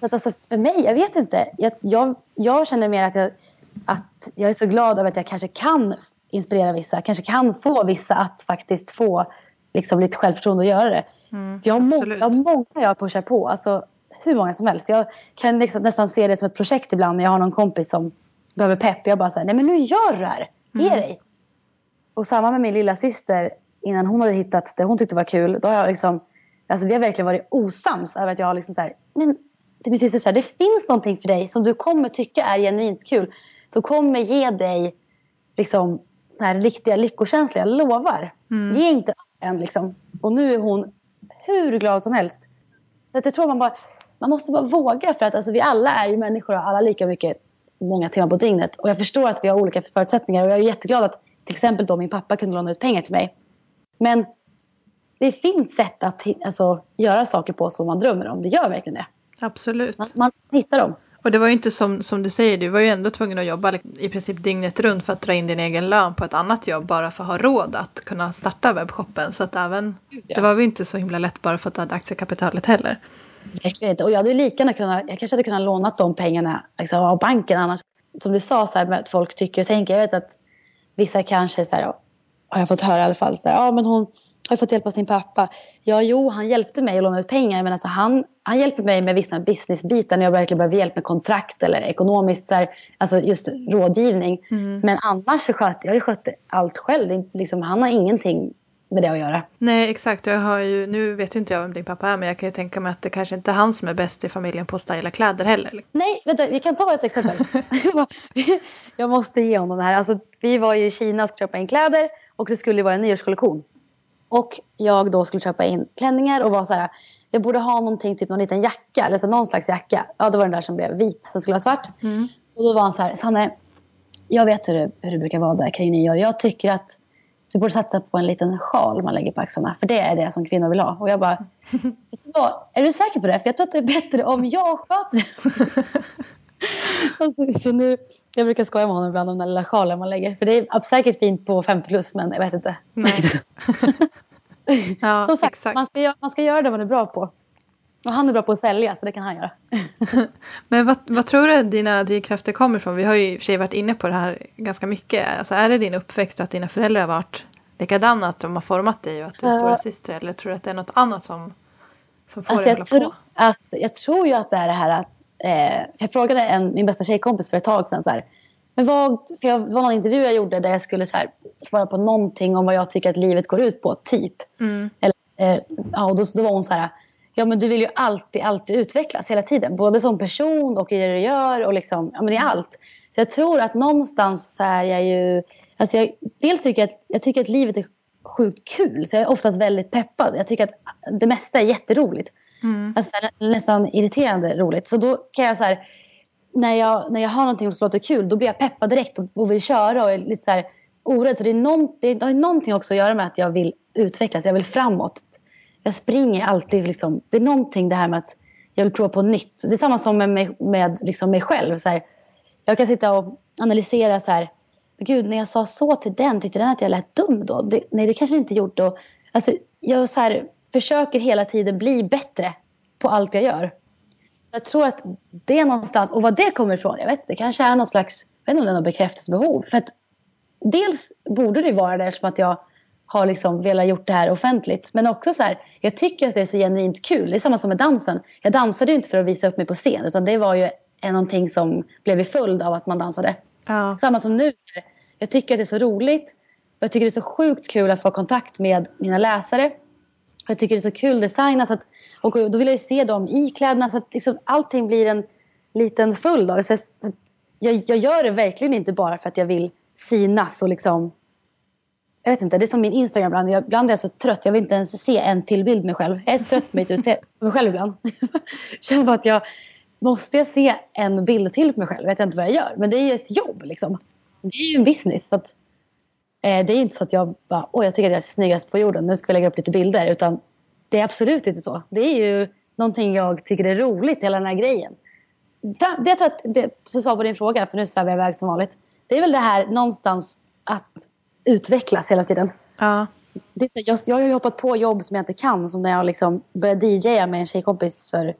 Så att, alltså, för mig, jag vet inte. Jag, jag, jag känner mer att jag, att jag är så glad över att jag kanske kan inspirera vissa. Kanske kan få vissa att faktiskt få liksom, lite självförtroende att göra det. Mm, jag, har må, absolut. jag har många jag pushar på. Alltså, hur många som helst. Jag kan liksom nästan se det som ett projekt ibland när jag har någon kompis som behöver pepp. Jag bara säger, nej men nu gör du det här. Ge Mm. dig. Och samma med min lilla syster innan hon hade hittat det hon tyckte var kul. Då har jag liksom, alltså vi har verkligen varit osams över att jag har liksom så här, men till min syster så här, det finns någonting för dig som du kommer tycka är genuint kul. Som kommer ge dig liksom så här riktiga lyckokänslor, jag lovar. Mm. Ge inte än liksom. Och nu är hon hur glad som helst. Så att jag tror man bara, man måste bara våga för att alltså, vi alla är ju människor och alla lika mycket, många timmar på dygnet. Och jag förstår att vi har olika förutsättningar och jag är jätteglad att till exempel då min pappa kunde låna ut pengar till mig. Men det finns sätt att alltså, göra saker på som man drömmer om. Det gör verkligen det. Absolut. Man, man hittar dem. Och det var ju inte som, som du säger, du var ju ändå tvungen att jobba i princip dygnet runt för att dra in din egen lön på ett annat jobb bara för att ha råd att kunna starta webbshoppen. Så att även, Ja. det var ju inte så himla lätt bara för att du hade aktiekapitalet heller. Verkligen inte. Och jag hade lika gärna kunnat, jag kanske hade kunnat låna de pengarna liksom, av banken annars. Som du sa, så här, med att folk tycker och tänker. Jag vet att vissa kanske, så här, har jag fått höra i alla fall, så här, ja men hon har fått hjälp av sin pappa. Ja, jo, han hjälpte mig att låna ut pengar. Men alltså, han, han hjälper mig med vissa businessbitar när jag verkligen behöver hjälp med kontrakt eller ekonomiskt, så här, alltså just rådgivning. Mm. Men annars så sköter jag har ju skött allt själv. Det liksom, han har ingenting med det att göra. Nej exakt, jag har ju, nu vet inte jag vem din pappa är men jag kan ju tänka mig att det kanske inte är han som är bäst i familjen på att styla kläder heller. Nej, vänta, vi kan ta ett exempel. jag måste ge honom det här. Alltså, vi var ju i Kina och skulle köpa in kläder och det skulle ju vara en nyårskollektion. Och jag då skulle köpa in klänningar och var så här, jag borde ha någonting, typ någon liten jacka, eller så någon slags jacka. Ja, det var den där som blev vit, som skulle vara svart. Mm. Och då var han så här, Sanne, jag vet hur det, hur det brukar vara där kring nyår. Jag tycker att du borde satsa på en liten sjal man lägger på axlarna. För det är det som kvinnor vill ha. Och jag bara, vad, är du säker på det? För jag tror att det är bättre om jag sköter. alltså, så nu, jag brukar skoja med honom ibland om den lilla sjalen man lägger. För det är säkert fint på 50 plus, men jag vet inte. Nej. ja, Som sagt, exakt. man ska, göra- man ska göra det man är bra på. Och han är bra på att sälja, så det kan han göra. Men vad, vad tror du dina drivkrafter kommer ifrån? Vi har ju i och för sig varit inne på det här ganska mycket. Alltså är det din uppväxt och att dina föräldrar har varit likadana, att de har format dig och att du är Ja. stora syster eller tror du att det är något annat som, som får Alltså dig att hålla tror på? att, jag tror ju att det är det här att... Eh, jag frågade en, min bästa tjejkompis för ett tag sedan så här, men vad, för jag, det var någon intervju jag gjorde där jag skulle så här, svara på någonting om vad jag tycker att livet går ut på, typ. Mm. Eller, eh, ja, och då, då var hon så här, ja men du vill ju alltid, alltid utvecklas hela tiden. Både som person och i det du gör och liksom, ja men i allt. Så jag tror att någonstans så är jag ju, alltså jag, dels tycker jag att, jag tycker att livet är sjukt kul. Så jag är oftast väldigt peppad. Jag tycker att det mesta är jätteroligt. Mm. Alltså, nästan irriterande roligt. Så då kan jag så här, när jag, när jag har någonting som låter kul, då blir jag peppad direkt och, och vill köra och är lite så här orädd. Så det, är någon, det har någonting också att göra med att jag vill utvecklas, jag vill framåt. Jag springer alltid liksom, det är någonting det här med att jag vill prova på nytt. Det är samma som med mig, med liksom mig själv. Så här, jag kan sitta och analysera så här, gud när jag sa så till den, tyckte den att jag lät dum då? Det, nej det kanske inte gjort då. Alltså, jag så här, försöker hela tiden bli bättre på allt jag gör. Så jag tror att det är någonstans, och vad det kommer ifrån, jag vet det kanske är någon slags, jag vet inte om det är något bekräftelsebehov. För att dels borde det vara det eftersom att jag har liksom velat gjort det här offentligt. Men också så här, jag tycker att det är så genuint kul. Det är samma som med dansen. Jag dansade ju inte för att visa upp mig på scen utan det var ju någonting som blev i följd av att man dansade. Ja. Samma som nu. Jag tycker att det är så roligt. Jag tycker det är så sjukt kul att få kontakt med mina läsare. Och jag tycker det är så kul design. Så att, och då vill jag ju se dem i kläderna. Så att liksom allting blir en liten följd dag. Så jag, jag, gör det verkligen inte bara för att jag vill synas och liksom jag vet inte, det är som min Instagram ibland. Jag, ibland är jag så trött. Jag vill inte ens se en till bild mig själv. Jag är så trött på mitt utseende. På mig själv ibland. Känner bara att jag måste jag se en bild till på mig själv. Jag vet inte vad jag gör. Men det är ju ett jobb liksom. Det är ju en business. Så att, det är inte så att jag bara, åh jag tycker att jag är snyggast på jorden. Nu ska vi lägga upp lite bilder. Utan det är absolut inte så. Det är ju någonting jag tycker är roligt, hela den här grejen. Det jag tror att, det, för att svara på din fråga, för nu svävar jag iväg som vanligt. Det är väl det här någonstans att utvecklas hela tiden. Ja. Det är så, jag, jag har ju hoppat på jobb som jag inte kan. Som när jag liksom började DJa med en tjejkompis för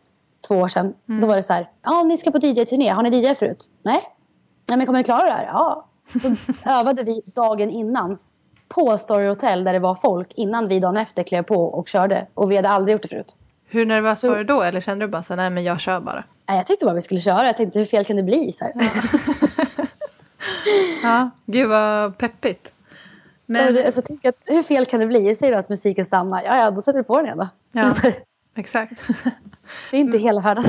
två år sedan. Då var det så här, ja ni ska på DJ-turné, har ni DJ förut? Nej. Nej men kommer ni klara det här? Ja. Så övade vi dagen innan på Story Hotel där det var folk innan vi dagen efter klev på och körde. Och vi hade aldrig gjort det förut. Hur nervös var du då? Eller kände du bara så nej men jag kör bara? Nej, jag tyckte bara vi skulle köra. Jag tänkte hur fel kan det bli? Så här. Ja, gud vad peppigt. Men, alltså, tänker att, hur fel kan det bli? Säger då att musiken stannar. Ja, ja, då sätter vi på den igen då. Ja. Exakt. Det är inte hela världen.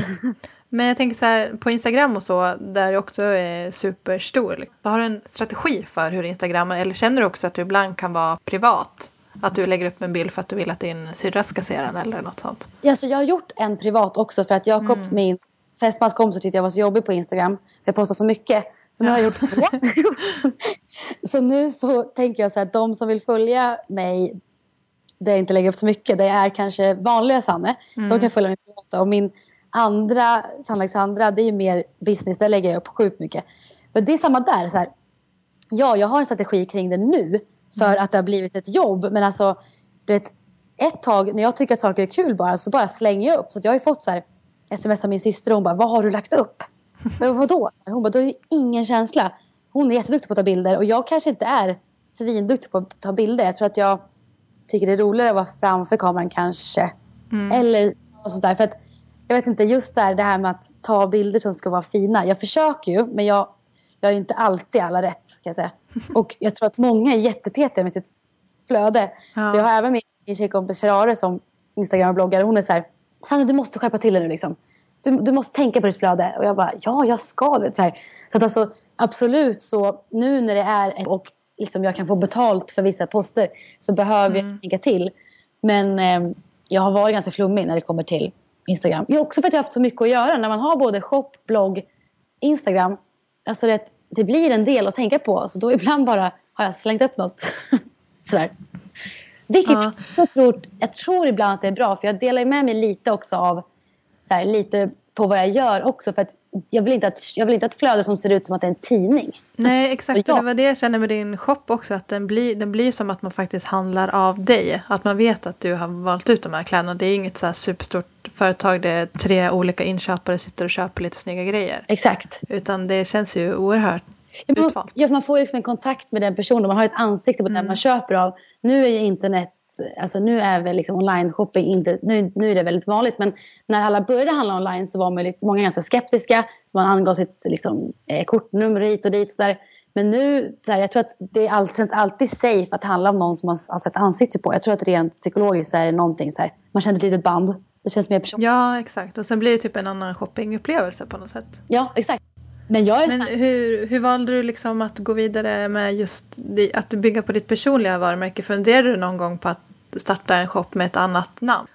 Men jag tänker så här, på Instagram och så, där det också är superstor. liksom. Har du en strategi för hur Instagram, eller känner du också att du ibland kan vara privat? Att du lägger upp en bild för att du vill att din syrra ska se den eller något sånt? Ja, så jag har gjort en privat också för att Jakob, Mm. min fästmanskompis, tyckte jag var så jobbig på Instagram. För jag postar så mycket. Så nu har jag gjort två. så nu så tänker jag så här, att de som vill följa mig där jag inte lägger upp så mycket, det är kanske vanliga Sanne. De kan följa mig privata. Och min andra, Alexandra, det är ju mer business. Där lägger jag upp sjukt mycket. Men det är samma där. Så här, ja, jag har en strategi kring det nu. För att det har blivit ett jobb. Men alltså, du vet, ett tag när jag tycker att saker är kul bara så bara slänger jag upp. Så jag har ju fått så här sms av min syster och hon bara, vad har du lagt upp? Men vadå? Så här, Hon bara, du har ju ingen känsla. Hon är jätteduktig på att ta bilder och jag kanske inte är svinduktig på att ta bilder. Jag tror att jag tycker det är roligare att vara framför kameran kanske. Eller något sånt där. För att, jag vet inte, just där, det här med att ta bilder som ska vara fina. Jag försöker ju, men jag, jag är inte alltid alla rätt kan jag säga. Och jag tror att många är jättepetiga med sitt flöde. Ja. Så jag har även min, tjejkompis Sherare som Instagram-bloggare. Hon är så här, Sanna du måste skärpa till dig nu liksom. Du, du måste tänka på ditt flöde. Och jag bara, ja jag ska. du vet, Så, här. så att alltså absolut så nu när det är och liksom jag kan få betalt för vissa poster så behöver jag tänka till. Men eh, jag har varit ganska flummig när det kommer till Instagram. Ja, också för att jag har haft så mycket att göra. När man har både shop, blogg, Instagram. Alltså det, det blir en del att tänka på. Så då ibland bara har jag slängt upp något. Sådär. Vilket Ja. jag tror, jag tror ibland att det är bra. För jag delar med mig lite också av så här, lite på vad jag gör också. För att jag vill inte att, jag vill inte att flöde som ser ut som att det är en tidning. Nej, exakt. Ja. Och det var det jag kände med din shop också. Att den blir, den blir som att man faktiskt handlar av dig. Att man vet att du har valt ut de här kläderna. Det är inget så här superstort företag där tre olika inköpare sitter och köper lite snygga grejer. Exakt. Utan det känns ju oerhört Ja, man, utvalt. ja, man får liksom en kontakt med den personen. Man har ett ansikte på den man köper av. Nu är ju internet, alltså nu är väl liksom online shopping inte, nu, nu är det väldigt vanligt. Men när alla började handla online så var man lite, många ganska skeptiska. Man angav sitt liksom, eh, kortnummer hit och dit. Så där. Men nu, så här, jag tror att det är allt, känns alltid safe att handla om någon som man har sett ansikte på. Jag tror att rent psykologiskt så är det någonting så här, man känner ett litet band. Det känns mer personligt. Ja, exakt. Och sen blir det typ en annan shoppingupplevelse på något sätt. Ja, exakt. Men jag är Men hur, hur valde du liksom att gå vidare med just det, att bygga på ditt personliga varumärke? Funderade du någon gång på att starta en shop med ett annat namn?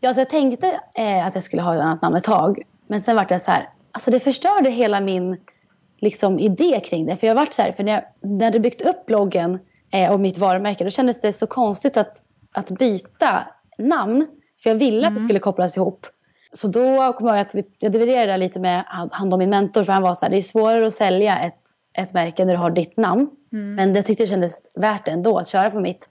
Ja, så jag tänkte eh, att jag skulle ha ett annat namn ett tag. Men sen vart jag så här, alltså det förstörde hela min liksom, idé kring det. För jag vart så här, för när jag, när jag hade byggt upp bloggen eh, och mitt varumärke då kändes det så konstigt att, att byta namn. För jag ville att det skulle kopplas ihop. Så då kom jag ihåg att vi, jag dividerade lite med han, han då min mentor. För han var så här, det är svårare att sälja ett, ett märke när du har ditt namn. Men jag tyckte det kändes värt det ändå att köra på mitt.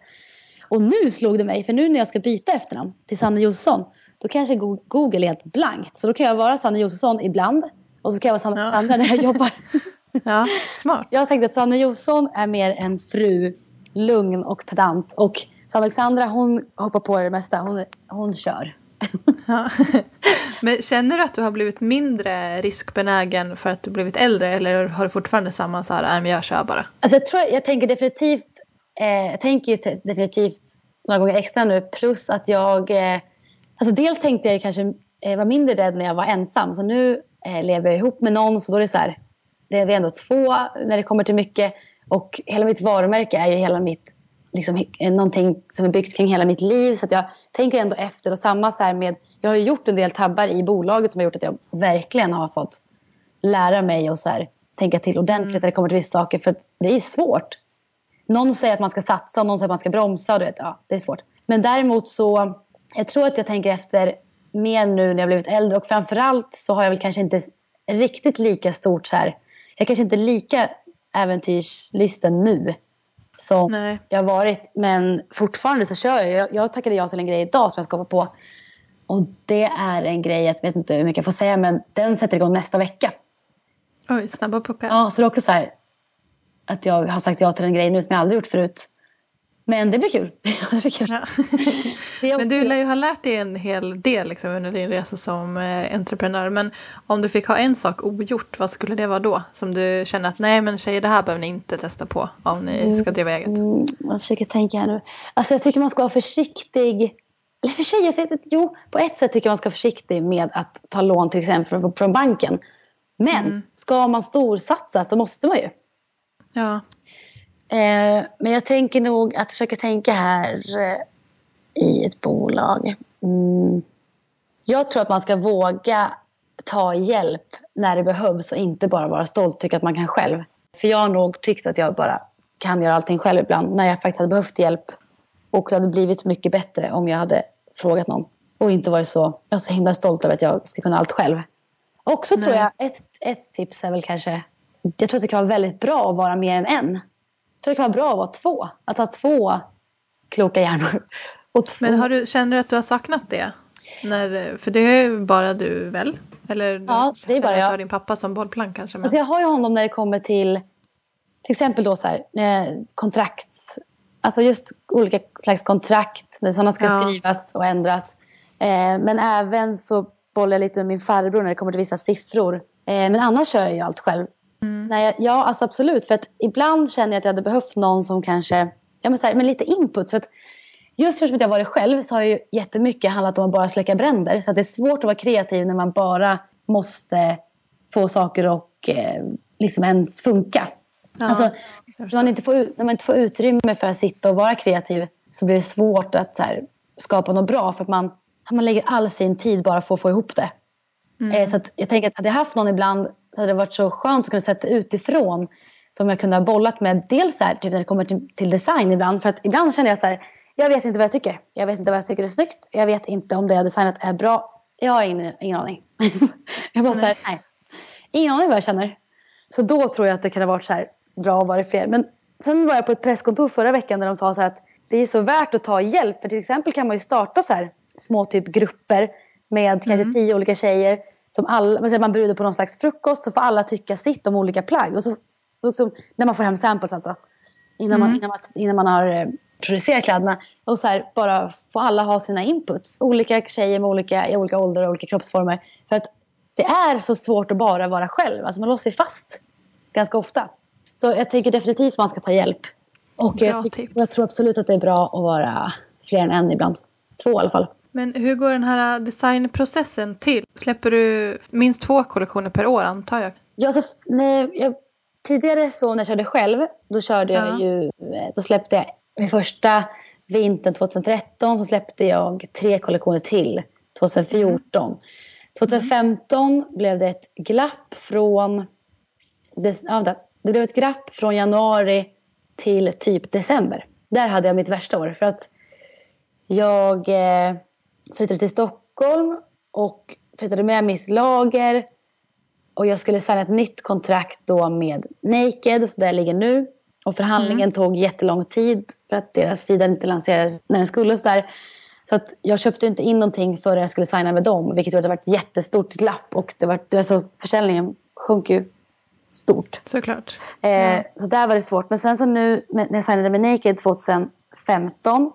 Och nu slog det mig, för nu när jag ska byta efternamn till Sanne Josefsson, då kanske Go- Google är helt blankt. Så då kan jag vara Sanne Josefsson ibland och så kan jag vara Sanne Ja. När jag jobbar. Ja, smart. Jag tänkte att Sanne Josefsson är mer en fru, lugn och pedant. Och Sanne Alexandra hon hoppar på det mesta, hon, hon kör. Ja. Men känner du att du har blivit mindre riskbenägen för att du blivit äldre eller har du fortfarande samma så här, men jag kör bara? Alltså jag, tror, jag tänker definitivt, eh, jag tänker ju definitivt några gånger extra nu plus att jag, eh, alltså dels tänkte jag kanske eh, var mindre rädd när jag var ensam så nu eh, lever jag ihop med någon så då är det så här, det är vi ändå två när det kommer till mycket och hela mitt varumärke är ju hela mitt liksom, någonting som är byggt kring hela mitt liv. Så att jag tänker ändå efter. Och samma så med, jag har gjort en del tabbar i bolaget som har gjort att jag verkligen har fått lära mig och så här, tänka till ordentligt mm. när det kommer till vissa saker. För det är svårt. Någon säger att man ska satsa och någon säger att man ska bromsa. Och du vet, ja, det är svårt. Men däremot så, jag tror att jag tänker efter mer nu när jag blivit äldre. Och framförallt så har jag väl kanske inte riktigt lika stort så här. Jag kanske inte är lika äventyrslysten nu som Nej. jag varit. Men fortfarande så kör jag. Jag, jag tackade ja till en grej idag som jag ska hoppa på. Och det är en grej, jag vet inte hur mycket jag får säga, men den sätter igång nästa vecka. Oj, snabba puckar. Ja, så det är också så här att jag har sagt ja till en grej nu som jag aldrig gjort förut. Men det blir kul. det blir kul. Ja. men du lär ju ha lärt dig en hel del liksom, under din resa som eh, entreprenör. Men om du fick ha en sak ogjort, vad skulle det vara då? Som du känner att nej men tjejer det här behöver ni inte testa på om ni ska driva eget. Mm, jag försöker tänka här nu. Alltså jag tycker man ska vara försiktig. Eller för tjejer, jo på ett sätt tycker jag man ska vara försiktig med att ta lån till exempel från banken. Men mm. ska man storsatsa så måste man ju. Ja. Eh, men jag tänker nog att försöka tänka här eh, i ett bolag. Mm. Jag tror att man ska våga ta hjälp när det behövs och inte bara vara stolt tycka att man kan själv. För jag har nog tyckt att jag bara kan göra allting själv ibland när jag faktiskt hade behövt hjälp. Och det hade blivit mycket bättre om jag hade frågat någon. Och inte varit så, jag är så himla stolt över att jag ska kunna allt själv. Också Nej. tror jag, ett, ett tips är väl kanske, jag tror att det kan vara väldigt bra att vara mer än en tror det kan vara bra att vara två. Att ha två kloka hjärnor. Men har du, känner du att du har saknat det? När, för det är bara du väl? Eller ja, det är bara jag. har din pappa som bollplank kanske? Men... Alltså jag har ju honom när det kommer till till exempel då så här, kontrakt. Alltså just olika slags kontrakt. När sådana ska ja. skrivas och ändras. Eh, men även så bollar jag lite med min farbror när det kommer till vissa siffror. Eh, men annars kör jag ju allt själv. Mm. Nej, ja, alltså absolut. För att ibland känner jag att jag hade behövt någon som kanske, ja men, så här, med lite input. För att just att jag varit själv så har ju jättemycket handlat om att bara släcka bränder. Så att det är svårt att vara kreativ när man bara måste få saker att eh, liksom ens funka. Ja, alltså, när, man inte får, när man inte får utrymme för att sitta och vara kreativ så blir det svårt att här, skapa något bra för att man, man lägger all sin tid bara för att få ihop det. Mm. Eh, så jag tänker att hade jag haft någon ibland så hade det varit så skönt att kunna sätta utifrån som jag kunde ha bollat med. Dels här, typ när det kommer till, till, design ibland. För att ibland känner jag så här, jag vet inte vad jag tycker. Jag vet inte vad jag tycker är snyggt. Jag vet inte om det jag designat är bra. Jag har ingen, ingen aning. jag bara så här, nej. Ingen aning vad jag känner. Så då tror jag att det kan ha varit så här bra att vara fler. Men sen var jag på ett presskontor förra veckan där de sa så här att det är så värt att ta hjälp. För till exempel kan man ju starta så här små typ grupper med mm. kanske tio olika tjejer som alla, man bjuder på någon slags frukost så får alla tycka sitt om olika plagg. Och så, så, så när man får hem samples alltså. Innan, mm. man, innan, man, innan man har eh, producerat kläderna. Och så här, bara få alla ha sina inputs. Olika tjejer med olika, i olika åldrar och olika kroppsformer. För att det är så svårt att bara vara själv. Alltså man låser sig fast ganska ofta. Så jag tycker definitivt att man ska ta hjälp. Och jag, jag, tror absolut att det är bra att vara fler än en ibland. Två i alla fall. Men hur går den här designprocessen till? Släpper du minst två kollektioner per år antar jag? Ja, så, nej, jag, tidigare så när jag körde själv, då körde ja. jag ju, då släppte jag min första vintern 2013 så släppte jag tre kollektioner till 2014. Mm. 2015 mm. blev det ett glapp från det, ja, det blev ett glapp från januari till typ december. Där hade jag mitt värsta år. För att jag eh, flyttade till Stockholm och flyttade med mitt lager. Och jag skulle signa ett nytt kontrakt då med Naked, där jag ligger nu. Och förhandlingen mm. tog jättelång tid för att deras sida inte lanserades när den skulle. Så, där. så att jag köpte inte in någonting förrän jag skulle signa med dem. Vilket gjorde att det var ett jättestort glapp. Och det var, alltså, försäljningen sjönk ju stort. Såklart. Eh, ja. Så där var det svårt. Men sen så nu när jag signade med Naked 2015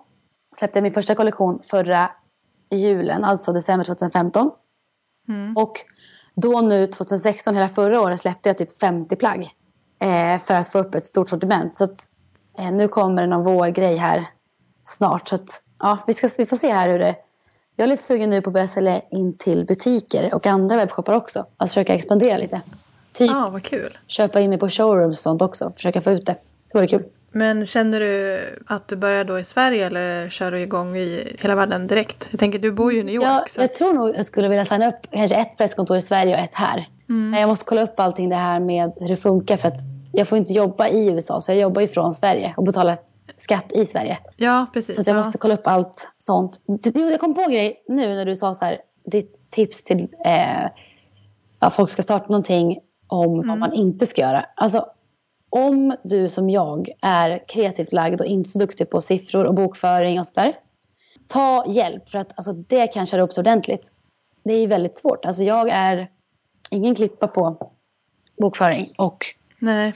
släppte jag min första kollektion förra julen, alltså december 2015. Mm. Och då nu 2016, hela förra året, släppte jag typ 50 plagg. Eh, för att få upp ett stort sortiment. Så att, eh, nu kommer det någon vårgrej här snart. Så att, ja, vi, ska, vi får se här hur det... Jag är lite sugen nu på att börja sälja in till butiker och andra webbshoppar också. Att försöka expandera lite. Typ Ja, vad kul. köpa in mig på showrooms och sånt också. Försöka få ut det. Det vore kul. Men känner du att du börjar då i Sverige eller kör du igång i hela världen direkt? Jag tänker, du bor ju i New York. Ja, så jag att, tror nog jag skulle vilja signa upp kanske ett presskontor i Sverige och ett här. mm. Men jag måste kolla upp allting det här med hur det funkar för att jag får inte jobba i USA så jag jobbar ju från Sverige och betalar skatt i Sverige. Ja, precis. Så att jag ja. måste kolla upp allt sånt. Jag kom på en grej nu när du sa så här, ditt tips till eh, ja, folk ska starta någonting om vad Mm. man inte ska göra. Alltså om du som jag är kreativt lagd och inte så duktig på siffror och bokföring och sådär. Ta hjälp för att alltså, det kan köra upp så ordentligt. Det är väldigt svårt. Alltså jag är ingen klippa på bokföring och Nej.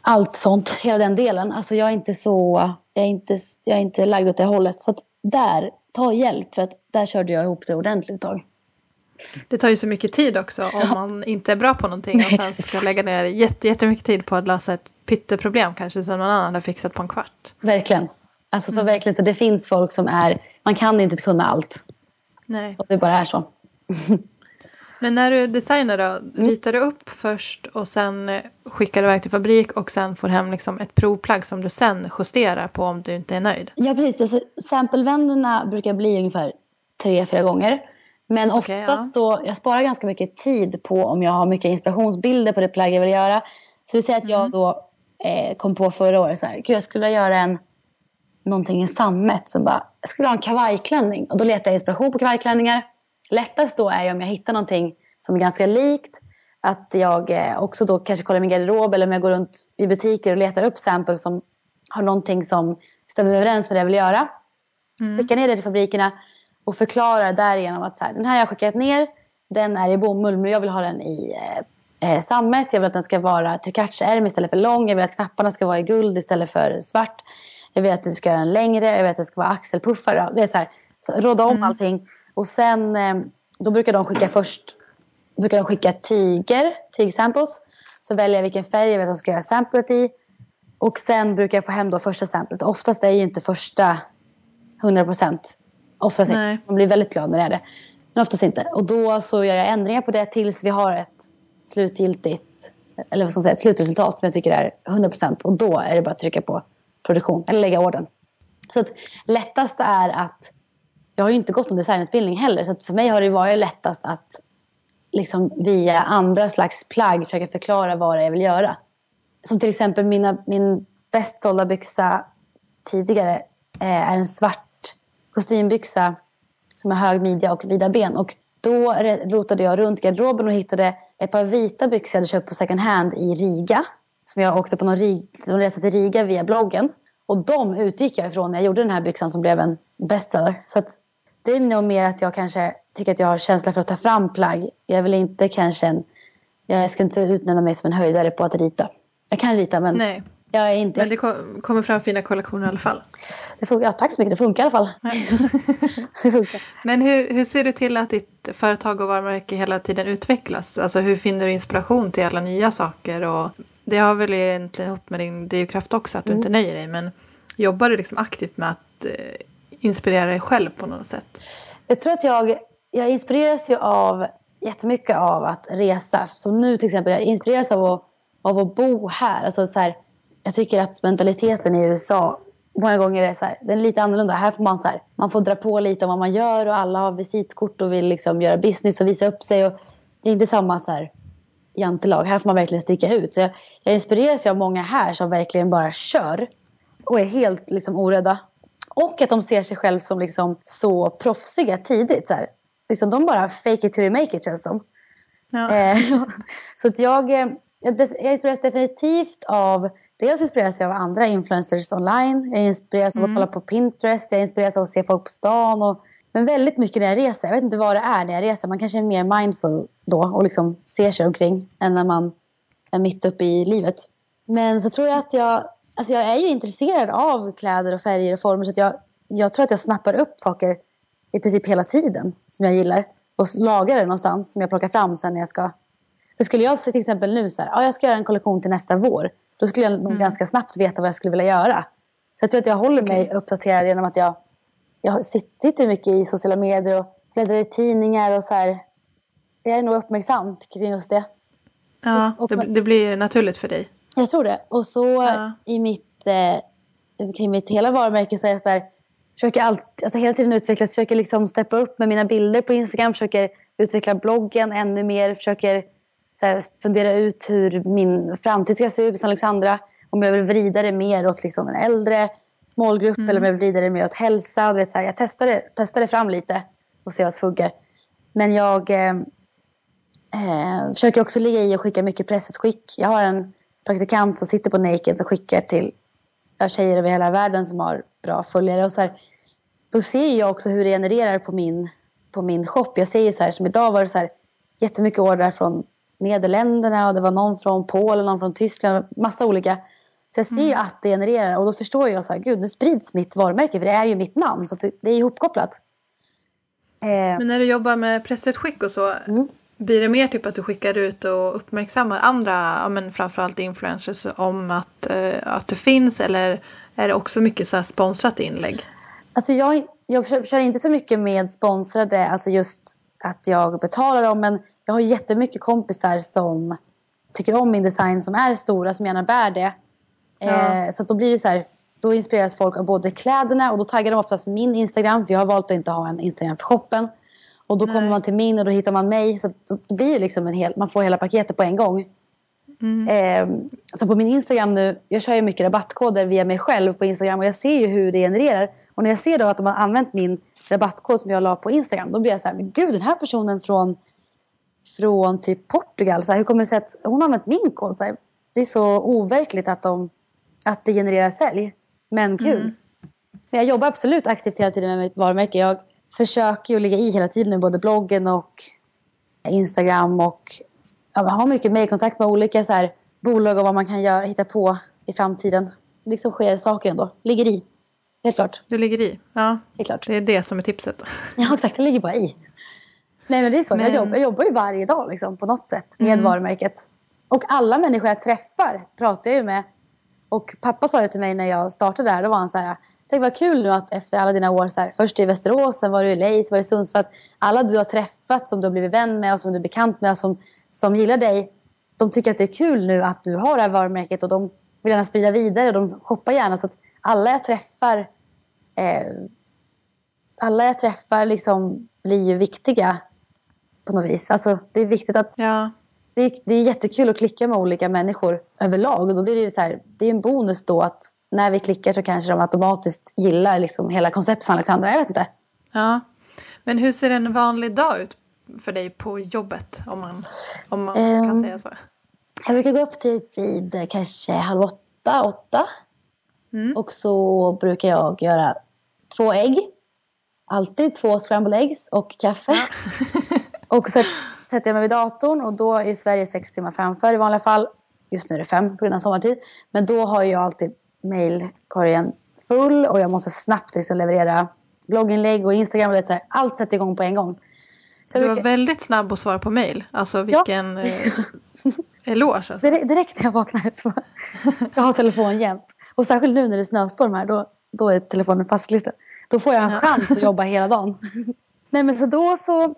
allt sånt, hela den delen. Alltså jag är inte så, jag är inte, jag är inte lagd åt det hållet. Så att där, ta hjälp för att där körde jag ihop det ordentligt ett tag. Det tar ju så mycket tid också om man inte är bra på någonting och Nej, sen det är ska lägga ner jätte, jättemycket tid på att lösa ett pytteproblem kanske som någon annan har fixat på en kvart. Verkligen. Alltså så Mm. verkligen, så det finns folk som är, man kan inte kunna allt. Nej. Och det bara är så. Men när du designar då, Mm. ritar du upp först och sen skickar du iväg till fabrik och sen får hem liksom ett provplagg som du sen justerar på om du inte är nöjd? Ja precis, alltså, samplevändorna brukar bli ungefär tre, fyra gånger. Men oftast så, jag sparar ganska mycket tid på om jag har mycket inspirationsbilder på det plagg jag vill göra. Så vi säger att jag Mm. då eh, kom på förra året så här, gud jag skulle göra en någonting i sammet som bara, jag skulle ha en kavajklänning. Och då letar jag inspiration på kavajklänningar. Lättast då är ju om jag hittar någonting som är ganska likt. Att jag eh, också då kanske kollar min garderob eller om jag går runt i butiker och letar upp samples som har någonting som stämmer överens med det jag vill göra. Mm. Skicka ner det till fabrikerna och förklara därigenom att så här, den här har jag skickat ner, den är i bomull men jag vill ha den i eh, eh, sammet. Jag vill att den ska vara tricacciärm istället för lång. Jag vill att knapparna ska vara i guld istället för svart. Jag vill att du ska göra den längre. Jag vill att det ska vara axelpuffar. Det är så här, så råda om Mm. allting. Och sen, eh, då brukar de skicka först, brukar de skicka tyger, tygsamples. Så väljer jag vilken färg jag vill att de ska göra samplet i. Och sen brukar jag få hem då första samplet. Oftast är ju inte första 100 procent. Oftast Nej. inte. Man blir väldigt glad när det är det. Men oftast inte. Och då så gör jag ändringar på det tills vi har ett slutgiltigt, eller vad ska man säga, ett slutresultat som jag tycker är 100 procent. Och då är det bara att trycka på produktion eller lägga orden. Så att lättast är att, jag har ju inte gått någon designutbildning heller. Så att för mig har det varit lättast att liksom via andra slags plagg försöka förklara vad det är jag vill göra. Som till exempel mina, min bäst sålda byxa tidigare eh, är en svart kostymbyxa som har hög midja och vida ben. Och då rotade jag runt garderoben och hittade ett par vita byxor jag hade köpt på second hand i Riga. Som jag åkte på någon, rig, resa till Riga via bloggen. Och de utgick jag ifrån när jag gjorde den här byxan som blev en bestseller. Så att det är nog mer att jag kanske tycker att jag har känsla för att ta fram plagg. Jag vill inte kanske en, jag ska inte utnämna mig som en höjdare på att rita. Jag kan rita men Nej, jag är inte... men det kom, kommer fram fina kollektioner i alla fall. det funkar, ja, tack så mycket, det funkar i alla fall. det funkar. Men hur, hur ser du till att ditt företag och varumärke hela tiden utvecklas? Alltså hur finner du inspiration till alla nya saker? Och det har väl egentligen ihop med din drivkraft också att du Mm. inte nöjer dig. Men jobbar du liksom aktivt med att eh, inspirera dig själv på något sätt? Jag tror att jag, jag inspireras ju av jättemycket av att resa. Som nu till exempel, jag inspireras av att, av att bo här. Alltså så här. Jag tycker att mentaliteten i USA många gånger är så här, den är lite annorlunda. Här får man så här, man får dra på lite om vad man gör och alla har visitkort och vill liksom göra business och visa upp sig. Och det är inte samma så här jantelag. Här får man verkligen sticka ut. Så jag, jag inspireras av många här som verkligen bara kör och är helt liksom orädda. Och att de ser sig själv som liksom så proffsiga tidigt. Så här. Liksom de bara fake it till they make it känns som. Ja. Eh, så att jag, eh, jag inspireras definitivt av Dels inspireras jag av andra influencers online. Jag inspireras av att Mm. kolla på Pinterest. Jag inspireras av att se folk på stan. Och, men väldigt mycket när jag reser. Jag vet inte vad det är när jag reser. Man kanske är mer mindful då och liksom ser sig omkring än när man är mitt uppe i livet. Men så tror jag att jag... Alltså jag är ju intresserad av kläder och färger och former så jag, jag tror att jag snappar upp saker i princip hela tiden som jag gillar. Och lagar det någonstans som jag plockar fram sen när jag ska. För skulle jag till exempel nu så här, ja jag ska göra en kollektion till nästa vår. Då skulle jag nog Mm. ganska snabbt veta vad jag skulle vilja göra. Så jag tror att jag håller mig Okej. uppdaterad genom att jag, jag sitter mycket i sociala medier och bläddrar i tidningar och så här. Jag är nog uppmärksam kring just det. Ja, Och- det, det blir naturligt för dig. Jag tror det. Och så Ja. i mitt, eh, kring mitt hela varumärke så är jag så här, försöker alltid, alltså hela tiden utvecklas, försöker liksom steppa upp med mina bilder på Instagram, försöker utveckla bloggen ännu mer, försöker så här, fundera ut hur min framtid ska se ut som Alexandra. Om jag vill vrida det mer åt liksom en äldre målgrupp Mm. eller om jag vill vrida det mer åt hälsa. Du vet, så här, jag testade, testade fram lite och se vad som funkar. Men jag eh, eh, försöker också ligga i och skicka mycket pressutskick. Jag har en praktikant som sitter på Naked som skickar till tjejer över hela världen som har bra följare. Och så här, då ser jag också hur det genererar på min, på min shop. Jag ser ju så här, som idag var det så här, jättemycket ordrar från Nederländerna och det var någon från Polen, någon från Tyskland, massa olika. Så jag ser ju att det genererar och då förstår jag så här, gud nu sprids mitt varumärke för det är ju mitt namn så det, det är ihopkopplat. Eh, Men när du jobbar med pressutskick och så, mm. blir det mer typ att du skickar ut och uppmärksammar andra, ja, men framförallt influencers om att, eh, att du finns eller är det också mycket så sponsrat inlägg? Alltså jag, jag kör inte så mycket med sponsrade, alltså just att jag betalar dem. Men jag har jättemycket kompisar som tycker om min design, som är stora, som gärna bär det. Ja. Eh, så då blir det så här, då inspireras folk av både kläderna och då taggar de oftast min Instagram. För jag har valt att inte ha en Instagram för shoppen. Och då Nej. kommer man till min och då hittar man mig. Så det blir liksom en hel, man får hela paketet på en gång. Mm. Eh, så på min Instagram nu, jag kör ju mycket rabattkoder via mig själv på Instagram och jag ser ju hur det genererar. Och när jag ser då att de har använt min rabattkod som jag la på Instagram, då blir jag så här, men gud den här personen från, från typ Portugal, så här, hur kommer det sig att hon har använt min kod? Så här, det är så overkligt att, de, att det genererar sälj. Men kul. Mm. Men jag jobbar absolut aktivt hela tiden med mitt varumärke. Jag försöker ju ligga i hela tiden i både bloggen och Instagram och ja, har mycket mejlkontakt med olika så här, bolag och vad man kan göra, hitta på i framtiden. Det liksom sker saker ändå. Ligger i. Helt klart. Du ligger i? Ja, Helt klart. det är det som är tipset. Ja exakt, det ligger bara i. Nej men det är så. Men- Jag, jobbar, jag jobbar ju varje dag liksom, på något sätt med Mm. varumärket. Och alla människor jag träffar pratar jag ju med. Och pappa sa det till mig när jag startade där. Då var han så här. Tänk vad kul nu att efter alla dina år så här, Först i Västerås, sen var du i Leis, var i Sundsvall. Att alla du har träffat som du har blivit vän med och som du är bekant med och som, som gillar dig. De tycker att det är kul nu att du har det här varumärket och de vill gärna sprida vidare. De shoppar gärna. Så att alla jag träffar eh, alla jag träffar liksom blir ju viktiga på något vis. Alltså, det är viktigt att Ja, det är, det är jättekul att klicka med olika människor överlag. Och då blir det så här, det är en bonus då att när vi klickar så kanske de automatiskt gillar liksom hela konceptet Alexandra. Jag vet inte. ja. Men hur ser en vanlig dag ut för dig på jobbet? Om man, om man kan Ehm. säga så. Jag brukar gå upp typ vid eh, kanske halv åtta, åtta. Mm. Och så brukar jag göra två ägg. Alltid två scrambled eggs och kaffe. Och så sätter jag mig vid datorn och då är Sverige sex timmar framför i vanliga fall. Just nu är det fem på grund av sommartid. Men då har jag alltid mailkorgen full och jag måste snabbt liksom leverera blogginlägg och Instagram. Och det, så allt sätter igång på en gång. Så Du var brukar, väldigt snabb att svara på mail. Alltså vilken eh, eloge. Alltså. direkt, när jag vaknar så jag har telefon jämt. Och särskilt nu när det är snöstorm här, då, då är telefonen fastklistrad. Då får jag en Ja. chans att jobba hela dagen. Nej men så då så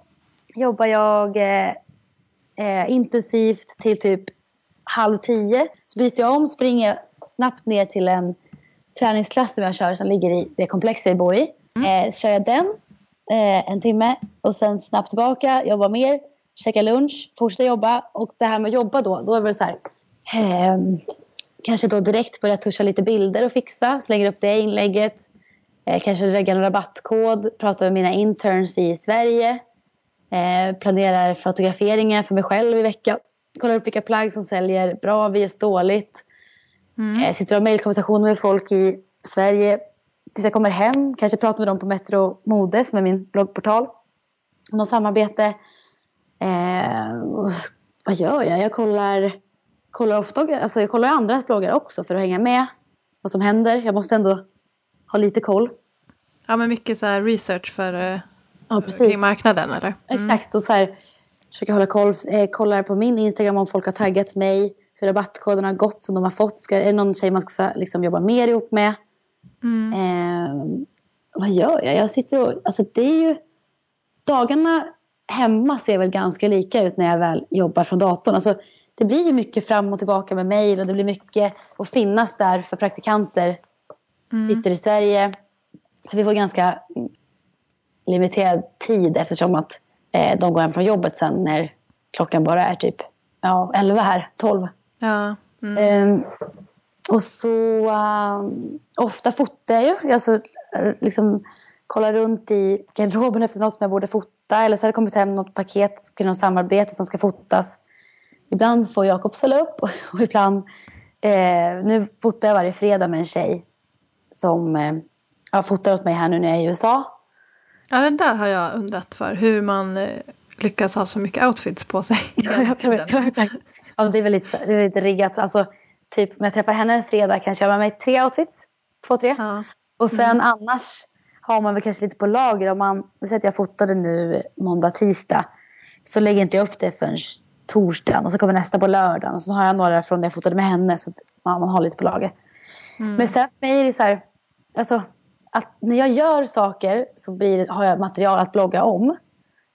jobbar jag eh, eh, intensivt till typ halv tio. Så byter jag om, springer snabbt ner till en träningsklass som jag kör som ligger i det komplex jag bor i. Eh, så kör jag den eh, en timme och sen snabbt tillbaka, jobba mer, käka lunch, fortsätta jobba. Och det här med att jobba då, då är det väl så här. ehm, kanske då direkt börja tuscha lite bilder och fixa, slänger upp det inlägget. Eh, kanske lägga en rabattkod, prata med mina interns i Sverige. Eh, planerar fotograferingar för mig själv i veckan. Kollar upp vilka plagg som säljer bra, vs dåligt. Mm. Eh, sitter och har mejlkonversationer med folk i Sverige tills jag kommer hem. Kanske pratar med dem på Metro Mode som är min bloggportal. Något samarbete. Eh, vad gör jag? Jag kollar, kollar ofta alltså jag kollar andras bloggar också för att hänga med vad som händer. Jag måste ändå ha lite koll. Ja men mycket så research för, eh, Ja, precis. kring marknaden eller? Mm. Exakt och så här försöker hålla koll, eh, kollar på min Instagram om folk har taggat mig. Hur rabattkoderna har gått som de har fått. Ska, är det någon tjej man ska liksom, jobba mer ihop med? Mm. Eh, vad gör jag? Jag sitter och, alltså det är ju, dagarna hemma ser väl ganska lika ut när jag väl jobbar från datorn. Alltså, det blir ju mycket fram och tillbaka med mejl och det blir mycket att finnas där för praktikanter. Mm. Sitter i Sverige. Vi får ganska limiterad tid eftersom att eh, de går hem från jobbet sen när klockan bara är typ ja, 11 här, 12. Ja. Mm. Um, och så um, ofta fotar jag ju. Jag så, liksom, kollar runt i garderoben efter något som jag borde fota. Eller så har det kommit hem något paket kring något samarbete som ska fotas. Ibland får Jakob ställa upp och, och ibland... Eh, nu fotar jag varje fredag med en tjej som eh, fotar åt mig här nu när jag är i USA. Ja, det där har jag undrat för. Hur man eh, lyckas ha så mycket outfits på sig. ja, det är väl lite, det är lite riggat. Alltså, typ, om jag träffar henne en fredag kanske jag har med mig tre outfits. Två, tre. Ja. Och sen mm. annars har man väl kanske lite på lager. Om man, vi säger att jag fotade nu måndag, tisdag. Så lägger inte jag upp det förrän torsdagen. Och så kommer nästa på lördagen. Och så har jag några från när jag fotade med henne. Så man, man har lite på lager. Mm. Men sen för mig är det så här. Alltså, att när jag gör saker så blir, har jag material att blogga om.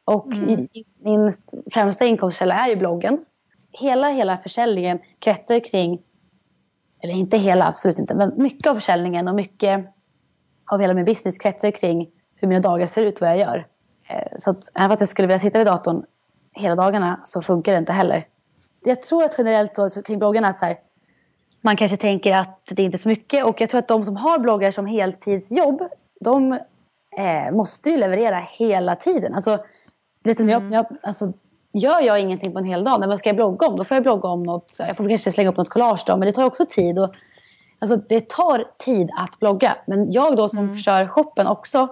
Och mm. min främsta inkomstkälla är ju bloggen. Hela, hela försäljningen kretsar kring, eller inte hela, absolut inte, men mycket av försäljningen och mycket av hela min business kretsar kring hur mina dagar ser ut, vad jag gör. Eh, så att även fast jag skulle vilja sitta vid datorn hela dagarna så funkar det inte heller. Jag tror att generellt då, kring bloggarna att så här, man kanske tänker att det inte är så mycket och jag tror att de som har bloggar som heltidsjobb de eh, måste ju leverera hela tiden. Alltså, liksom mm. jag, jag, alltså, gör jag ingenting på en hel dag, men vad ska jag blogga om? Då får jag blogga om något, jag får kanske slänga upp något collage då, men det tar också tid. Och, alltså, det tar tid att blogga. Men jag då som mm. kör shoppen också,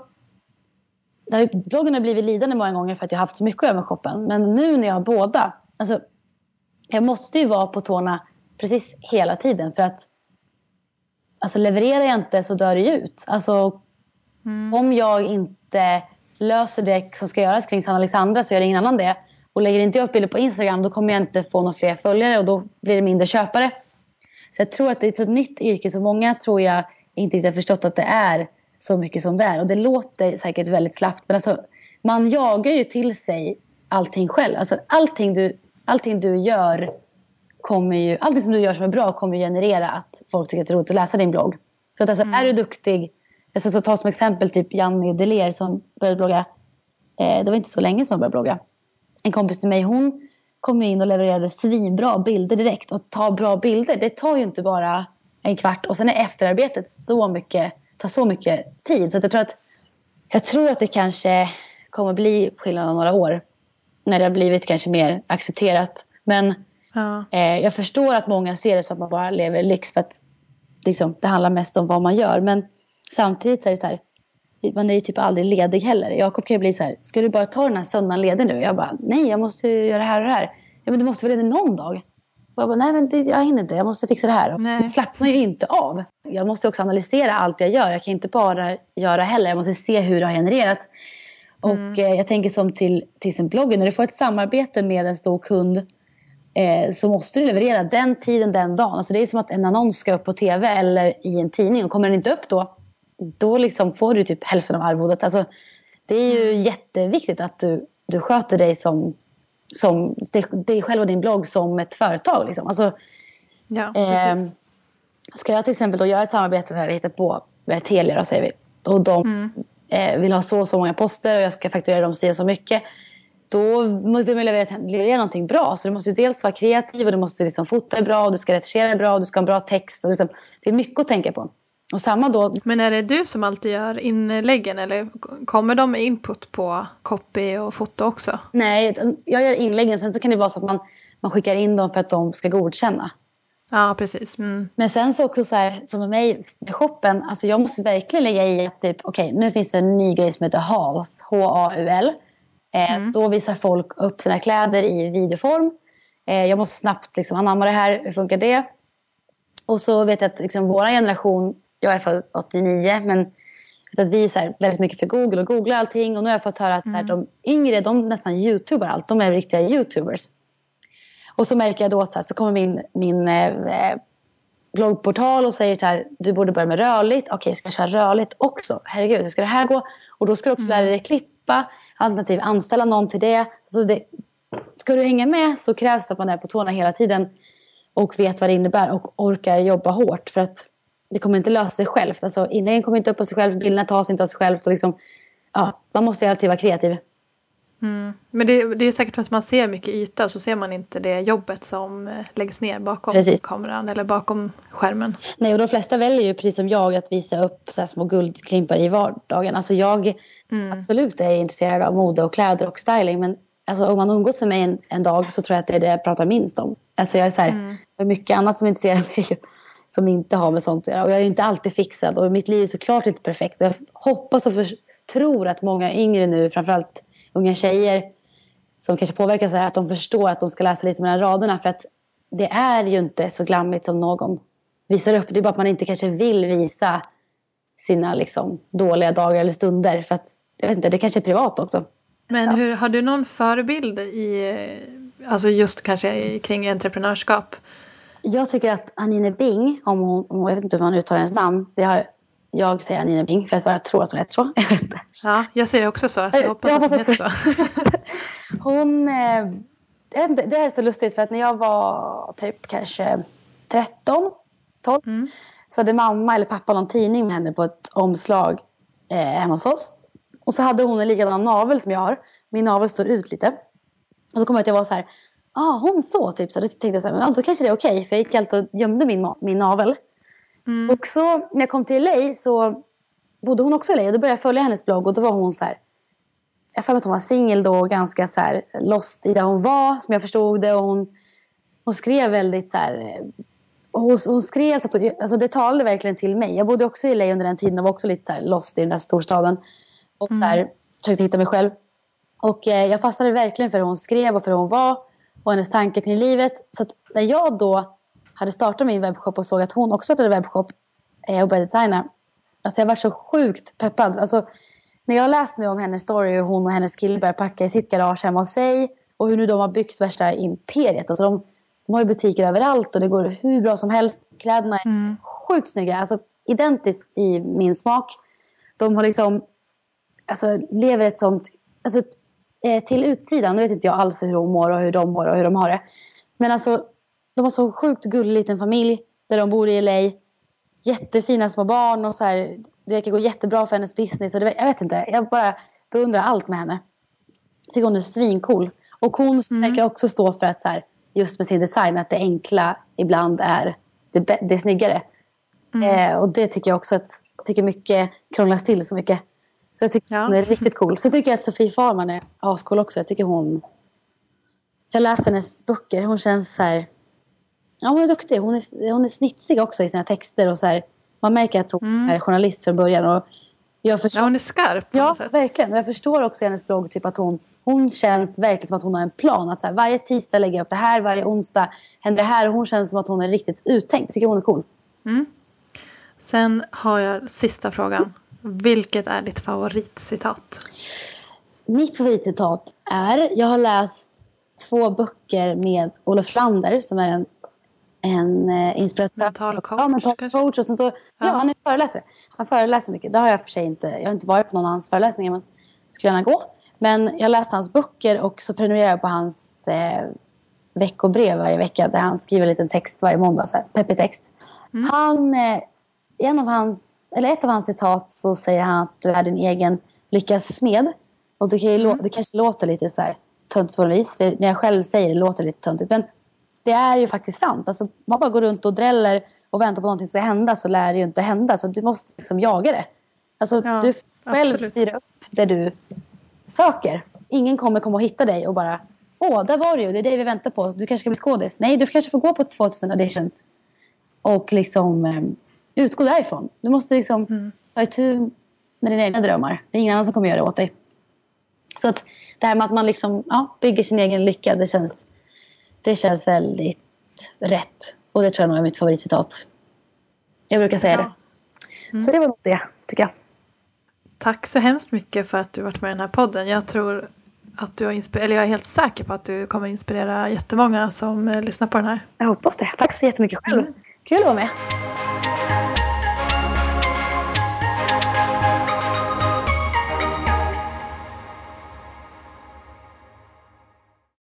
där bloggen har blivit lidande många gånger för att jag har haft så mycket att göra med shoppen. Men nu när jag har båda, alltså, jag måste ju vara på tårna precis hela tiden för att alltså, levererar jag inte så dör det ut. Alltså, mm. Om jag inte löser det som ska göras kring Sanna Alexandra så gör ingen annan det. Och lägger inte jag upp bilder på Instagram då kommer jag inte få några fler följare och då blir det mindre köpare. Så jag tror att det är ett så nytt yrke så många tror jag inte riktigt har förstått att det är så mycket som det är. Och det låter säkert väldigt slappt men alltså man jagar ju till sig allting själv. Alltså allting du, allting du gör kommer ju, allting som du gör som är bra kommer generera att folk tycker att det är roligt att läsa din blogg. Så att alltså, mm. är du duktig, jag ska ta som exempel typ Janni Deler som började blogga, eh, det var inte så länge som hon började blogga. En kompis till mig, hon kom in och levererade svinbra bilder direkt. Och ta bra bilder, det tar ju inte bara en kvart. Och sen är efterarbetet så mycket, tar så mycket tid. Så jag tror att, jag tror att det kanske kommer bli skillnad om några år. När det har blivit kanske mer accepterat. Men Ja. Eh, jag förstår att många ser det som att man bara lever lyx för att liksom, det handlar mest om vad man gör. Men samtidigt så är det så här, man är ju typ aldrig ledig heller. Jakob kan ju bli så här, ska du bara ta den här söndagen ledig nu? Jag bara, nej jag måste göra det här och det här. Ja men du måste väl ledig någon dag? Och jag bara, nej men det, jag hinner inte, jag måste fixa det här. Nej. Jag slappnar ju inte av. Jag måste också analysera allt jag gör. Jag kan inte bara göra heller, jag måste se hur det har genererat. Och mm. eh, jag tänker som till, till sin bloggen, när du får ett samarbete med en stor kund eh, så måste du leverera den tiden, den dagen. Alltså det är som att en annons ska upp på tv eller i en tidning. Och kommer den inte upp då, då liksom får du typ hälften av arvodet. Alltså, det är ju mm. jätteviktigt att du, du sköter dig som, som dig själv och din blogg som ett företag. Liksom. Alltså, ja, eh, ska jag till exempel då göra ett samarbete med, vi på, med Telia då, säger vi. Och de mm. eh, vill ha så och så många poster och jag ska fakturera dem så så mycket då vill man leverera, någonting bra. Så du måste dels vara kreativ och du måste liksom fota bra och du ska retuschera bra och du ska ha en bra text. Och liksom, det är mycket att tänka på. Och samma då. Men är det du som alltid gör inläggen eller kommer de med input på copy och foto också? Nej, jag gör inläggen. Sen så kan det vara så att man, man skickar in dem för att de ska godkänna. Ja, precis. Mm. Men sen så också så här, som med mig med shoppen, alltså jag måste verkligen lägga i att typ, okej, okay, nu finns det en ny grej som heter HAUL, H-A-U-L. Eh, mm. Då visar folk upp sina kläder i videoform. Eh, jag måste snabbt liksom anamma det här. Hur funkar det? Och så vet jag att liksom vår generation, jag är född 89, men att vi är väldigt mycket för Google och googlar allting. Och nu har jag fått höra att så här, de yngre de nästan youtubar allt. De är riktiga youtubers. Och så märker jag då att så, här, så kommer min, min eh, bloggportal och säger så här, du borde börja med rörligt. Okej, ska jag köra rörligt också? Herregud, hur ska det här gå? Och då ska du också lära dig klippa, alternativt anställa någon till det. Så det. Ska du hänga med så krävs det att man är på tårna hela tiden och vet vad det innebär och orkar jobba hårt. För att det kommer inte lösa sig självt. Alltså, inläggen kommer inte upp av sig själv, bilderna tas inte av sig självt. Och liksom, ja, man måste alltid vara kreativ. Mm. Men det, det, är säkert för att man ser mycket yta och så ser man inte det jobbet som eh, läggs ner bakom precis. kameran eller bakom skärmen. Nej, och de flesta väljer ju precis som jag att visa upp så små guldklimpar i vardagen. Alltså jag mm. absolut är intresserad av mode och kläder och styling men alltså, om man umgås med mig en, en, dag så tror jag att det är det jag pratar minst om. Alltså jag är så här, mm. mycket annat som intresserar mig som inte har med sånt att göra. Och jag är ju inte alltid fixad och mitt liv är såklart inte perfekt. Och jag hoppas och för, tror att många yngre nu, framförallt unga tjejer som kanske påverkas av att de förstår att de ska läsa lite mellan raderna. För att det är ju inte så glammigt som någon visar upp. Det är bara att man inte kanske vill visa sina liksom, dåliga dagar eller stunder. För att, jag vet inte, det kanske är privat också. Men hur, har du någon förebild i, alltså just kanske kring entreprenörskap? Jag tycker att Anine Bing, om hon, jag vet inte hur man uttalar hennes namn, det har, jag säger Anine Bing för att jag tror att hon heter så. Jag vet inte. Ja, jag säger också så, så jag hoppas, jag hoppas att hon heter så. hon, eh, inte, det är så lustigt för att när jag var typ kanske 13, 12 mm. så hade mamma eller pappa någon tidning med henne på ett omslag eh, hemma hos oss. Och så hade hon en likadan navel som jag har. Min navel står ut lite. Och så kom jag att jag var så här, ah, hon så typ. Så då tänkte jag så här, men då kanske det är okej. Okay, för jag gick alltid och gömde min, min navel. Mm. Och så när jag kom till LA så bodde hon också i LA. Och då började jag följa hennes blogg och då var hon så här. Jag för att hon var singel då och ganska så här lost i där hon var som jag förstod det. Och hon, hon skrev väldigt så här. Hon, hon skrev så att alltså det talade verkligen till mig. Jag bodde också i LA under den tiden och var också lite så här lost i den där storstaden. Och mm. så här, försökte hitta mig själv. Och eh, jag fastnade verkligen för hur hon skrev och för hur hon var och hennes tankar kring livet. Så när jag då hade startat min webbshop och såg att hon också hade webbshop eh, och började designa. Alltså jag var så sjukt peppad. Alltså, när jag läst nu om hennes story hur hon och hennes kille började packa i sitt garage hemma hos sig och hur nu de har byggt värsta imperiet. Alltså de, de har ju butiker överallt och det går hur bra som helst. Kläderna är mm. sjukt snygga. Alltså identiskt i min smak. De har liksom alltså, lever ett sånt... Alltså, eh, till utsidan, nu vet inte jag alls hur hon mår och hur de mår och hur de har det. Men alltså, de har så sjukt gullig liten familj där de bor i LA. Jättefina små barn och så här, det verkar gå jättebra för hennes business. Och det, jag vet inte, jag bara beundrar allt med henne. Jag tycker hon är svincool. Och hon mm. verkar också stå för att så här, just med sin design att det enkla ibland är det, det snyggare. Mm. Eh, och det tycker jag också att jag tycker mycket krånglas till så mycket. Så jag tycker ja. hon är riktigt cool. Så tycker jag att Sofie Farman är ascool också. Jag tycker hon... Jag läste hennes böcker. Hon känns så här... Ja, hon är duktig. Hon är, hon är snitsig också i sina texter. Och så här, man märker att hon mm. är journalist från början. Och jag förstår... Ja, hon är skarp Ja, verkligen. Jag förstår också i hennes blogg typ att hon, hon känns verkligen som att hon har en plan. Att så här, varje tisdag lägger jag upp det här, varje onsdag händer det här. Och hon känns som att hon är riktigt uttänkt. Jag tycker hon är cool. Mm. Sen har jag sista frågan. Vilket är ditt favoritcitat? Mitt favoritcitat är, jag har läst två böcker med Olof Lander som är en, en eh, inspiratör. Mental coach. Ja, mental coach. Och så, ja. ja. han är föreläsare. Han föreläser mycket. Det har jag för sig inte. Jag har inte varit på någon av hans föreläsningar men skulle gärna gå. Men jag läste hans böcker och så prenumererar jag på hans eh, veckobrev varje vecka där han skriver en liten text varje måndag. Så här, peppig text. Mm. Han, eh, en av hans eller ett av hans citat så säger han att du är din egen lyckas smed. Och det, kan mm. det kanske låter lite så här töntigt på något vis. För när jag själv säger det låter det lite töntigt. Men det är ju faktiskt sant. Alltså, man bara går runt och dräller och väntar på någonting ska hända så lär det ju inte hända. Så du måste liksom jaga det. Alltså, ja, du själv absolut. styr upp det du söker. Ingen kommer komma och hitta dig och bara Åh, där var du ju. Det är det vi väntar på. Du kanske ska bli skådis. Nej, du kanske får gå på 2000 auditions. Och liksom ehm, utgå därifrån. Du måste liksom mm. ta itu med dina egna drömmar. Det är ingen annan som kommer göra det åt dig. Så att det här med att man liksom, ja, bygger sin egen lycka, det känns, det känns väldigt rätt. Och det tror jag nog är mitt favoritcitat. Jag brukar säga ja. det. Mm. Så det var nog det, tycker jag. Tack så hemskt mycket för att du varit med i den här podden. Jag tror att du har inspirerat, eller jag är helt säker på att du kommer inspirera jättemånga som lyssnar på den här. Jag hoppas det. Tack så jättemycket själv. Mm. Kul att vara med.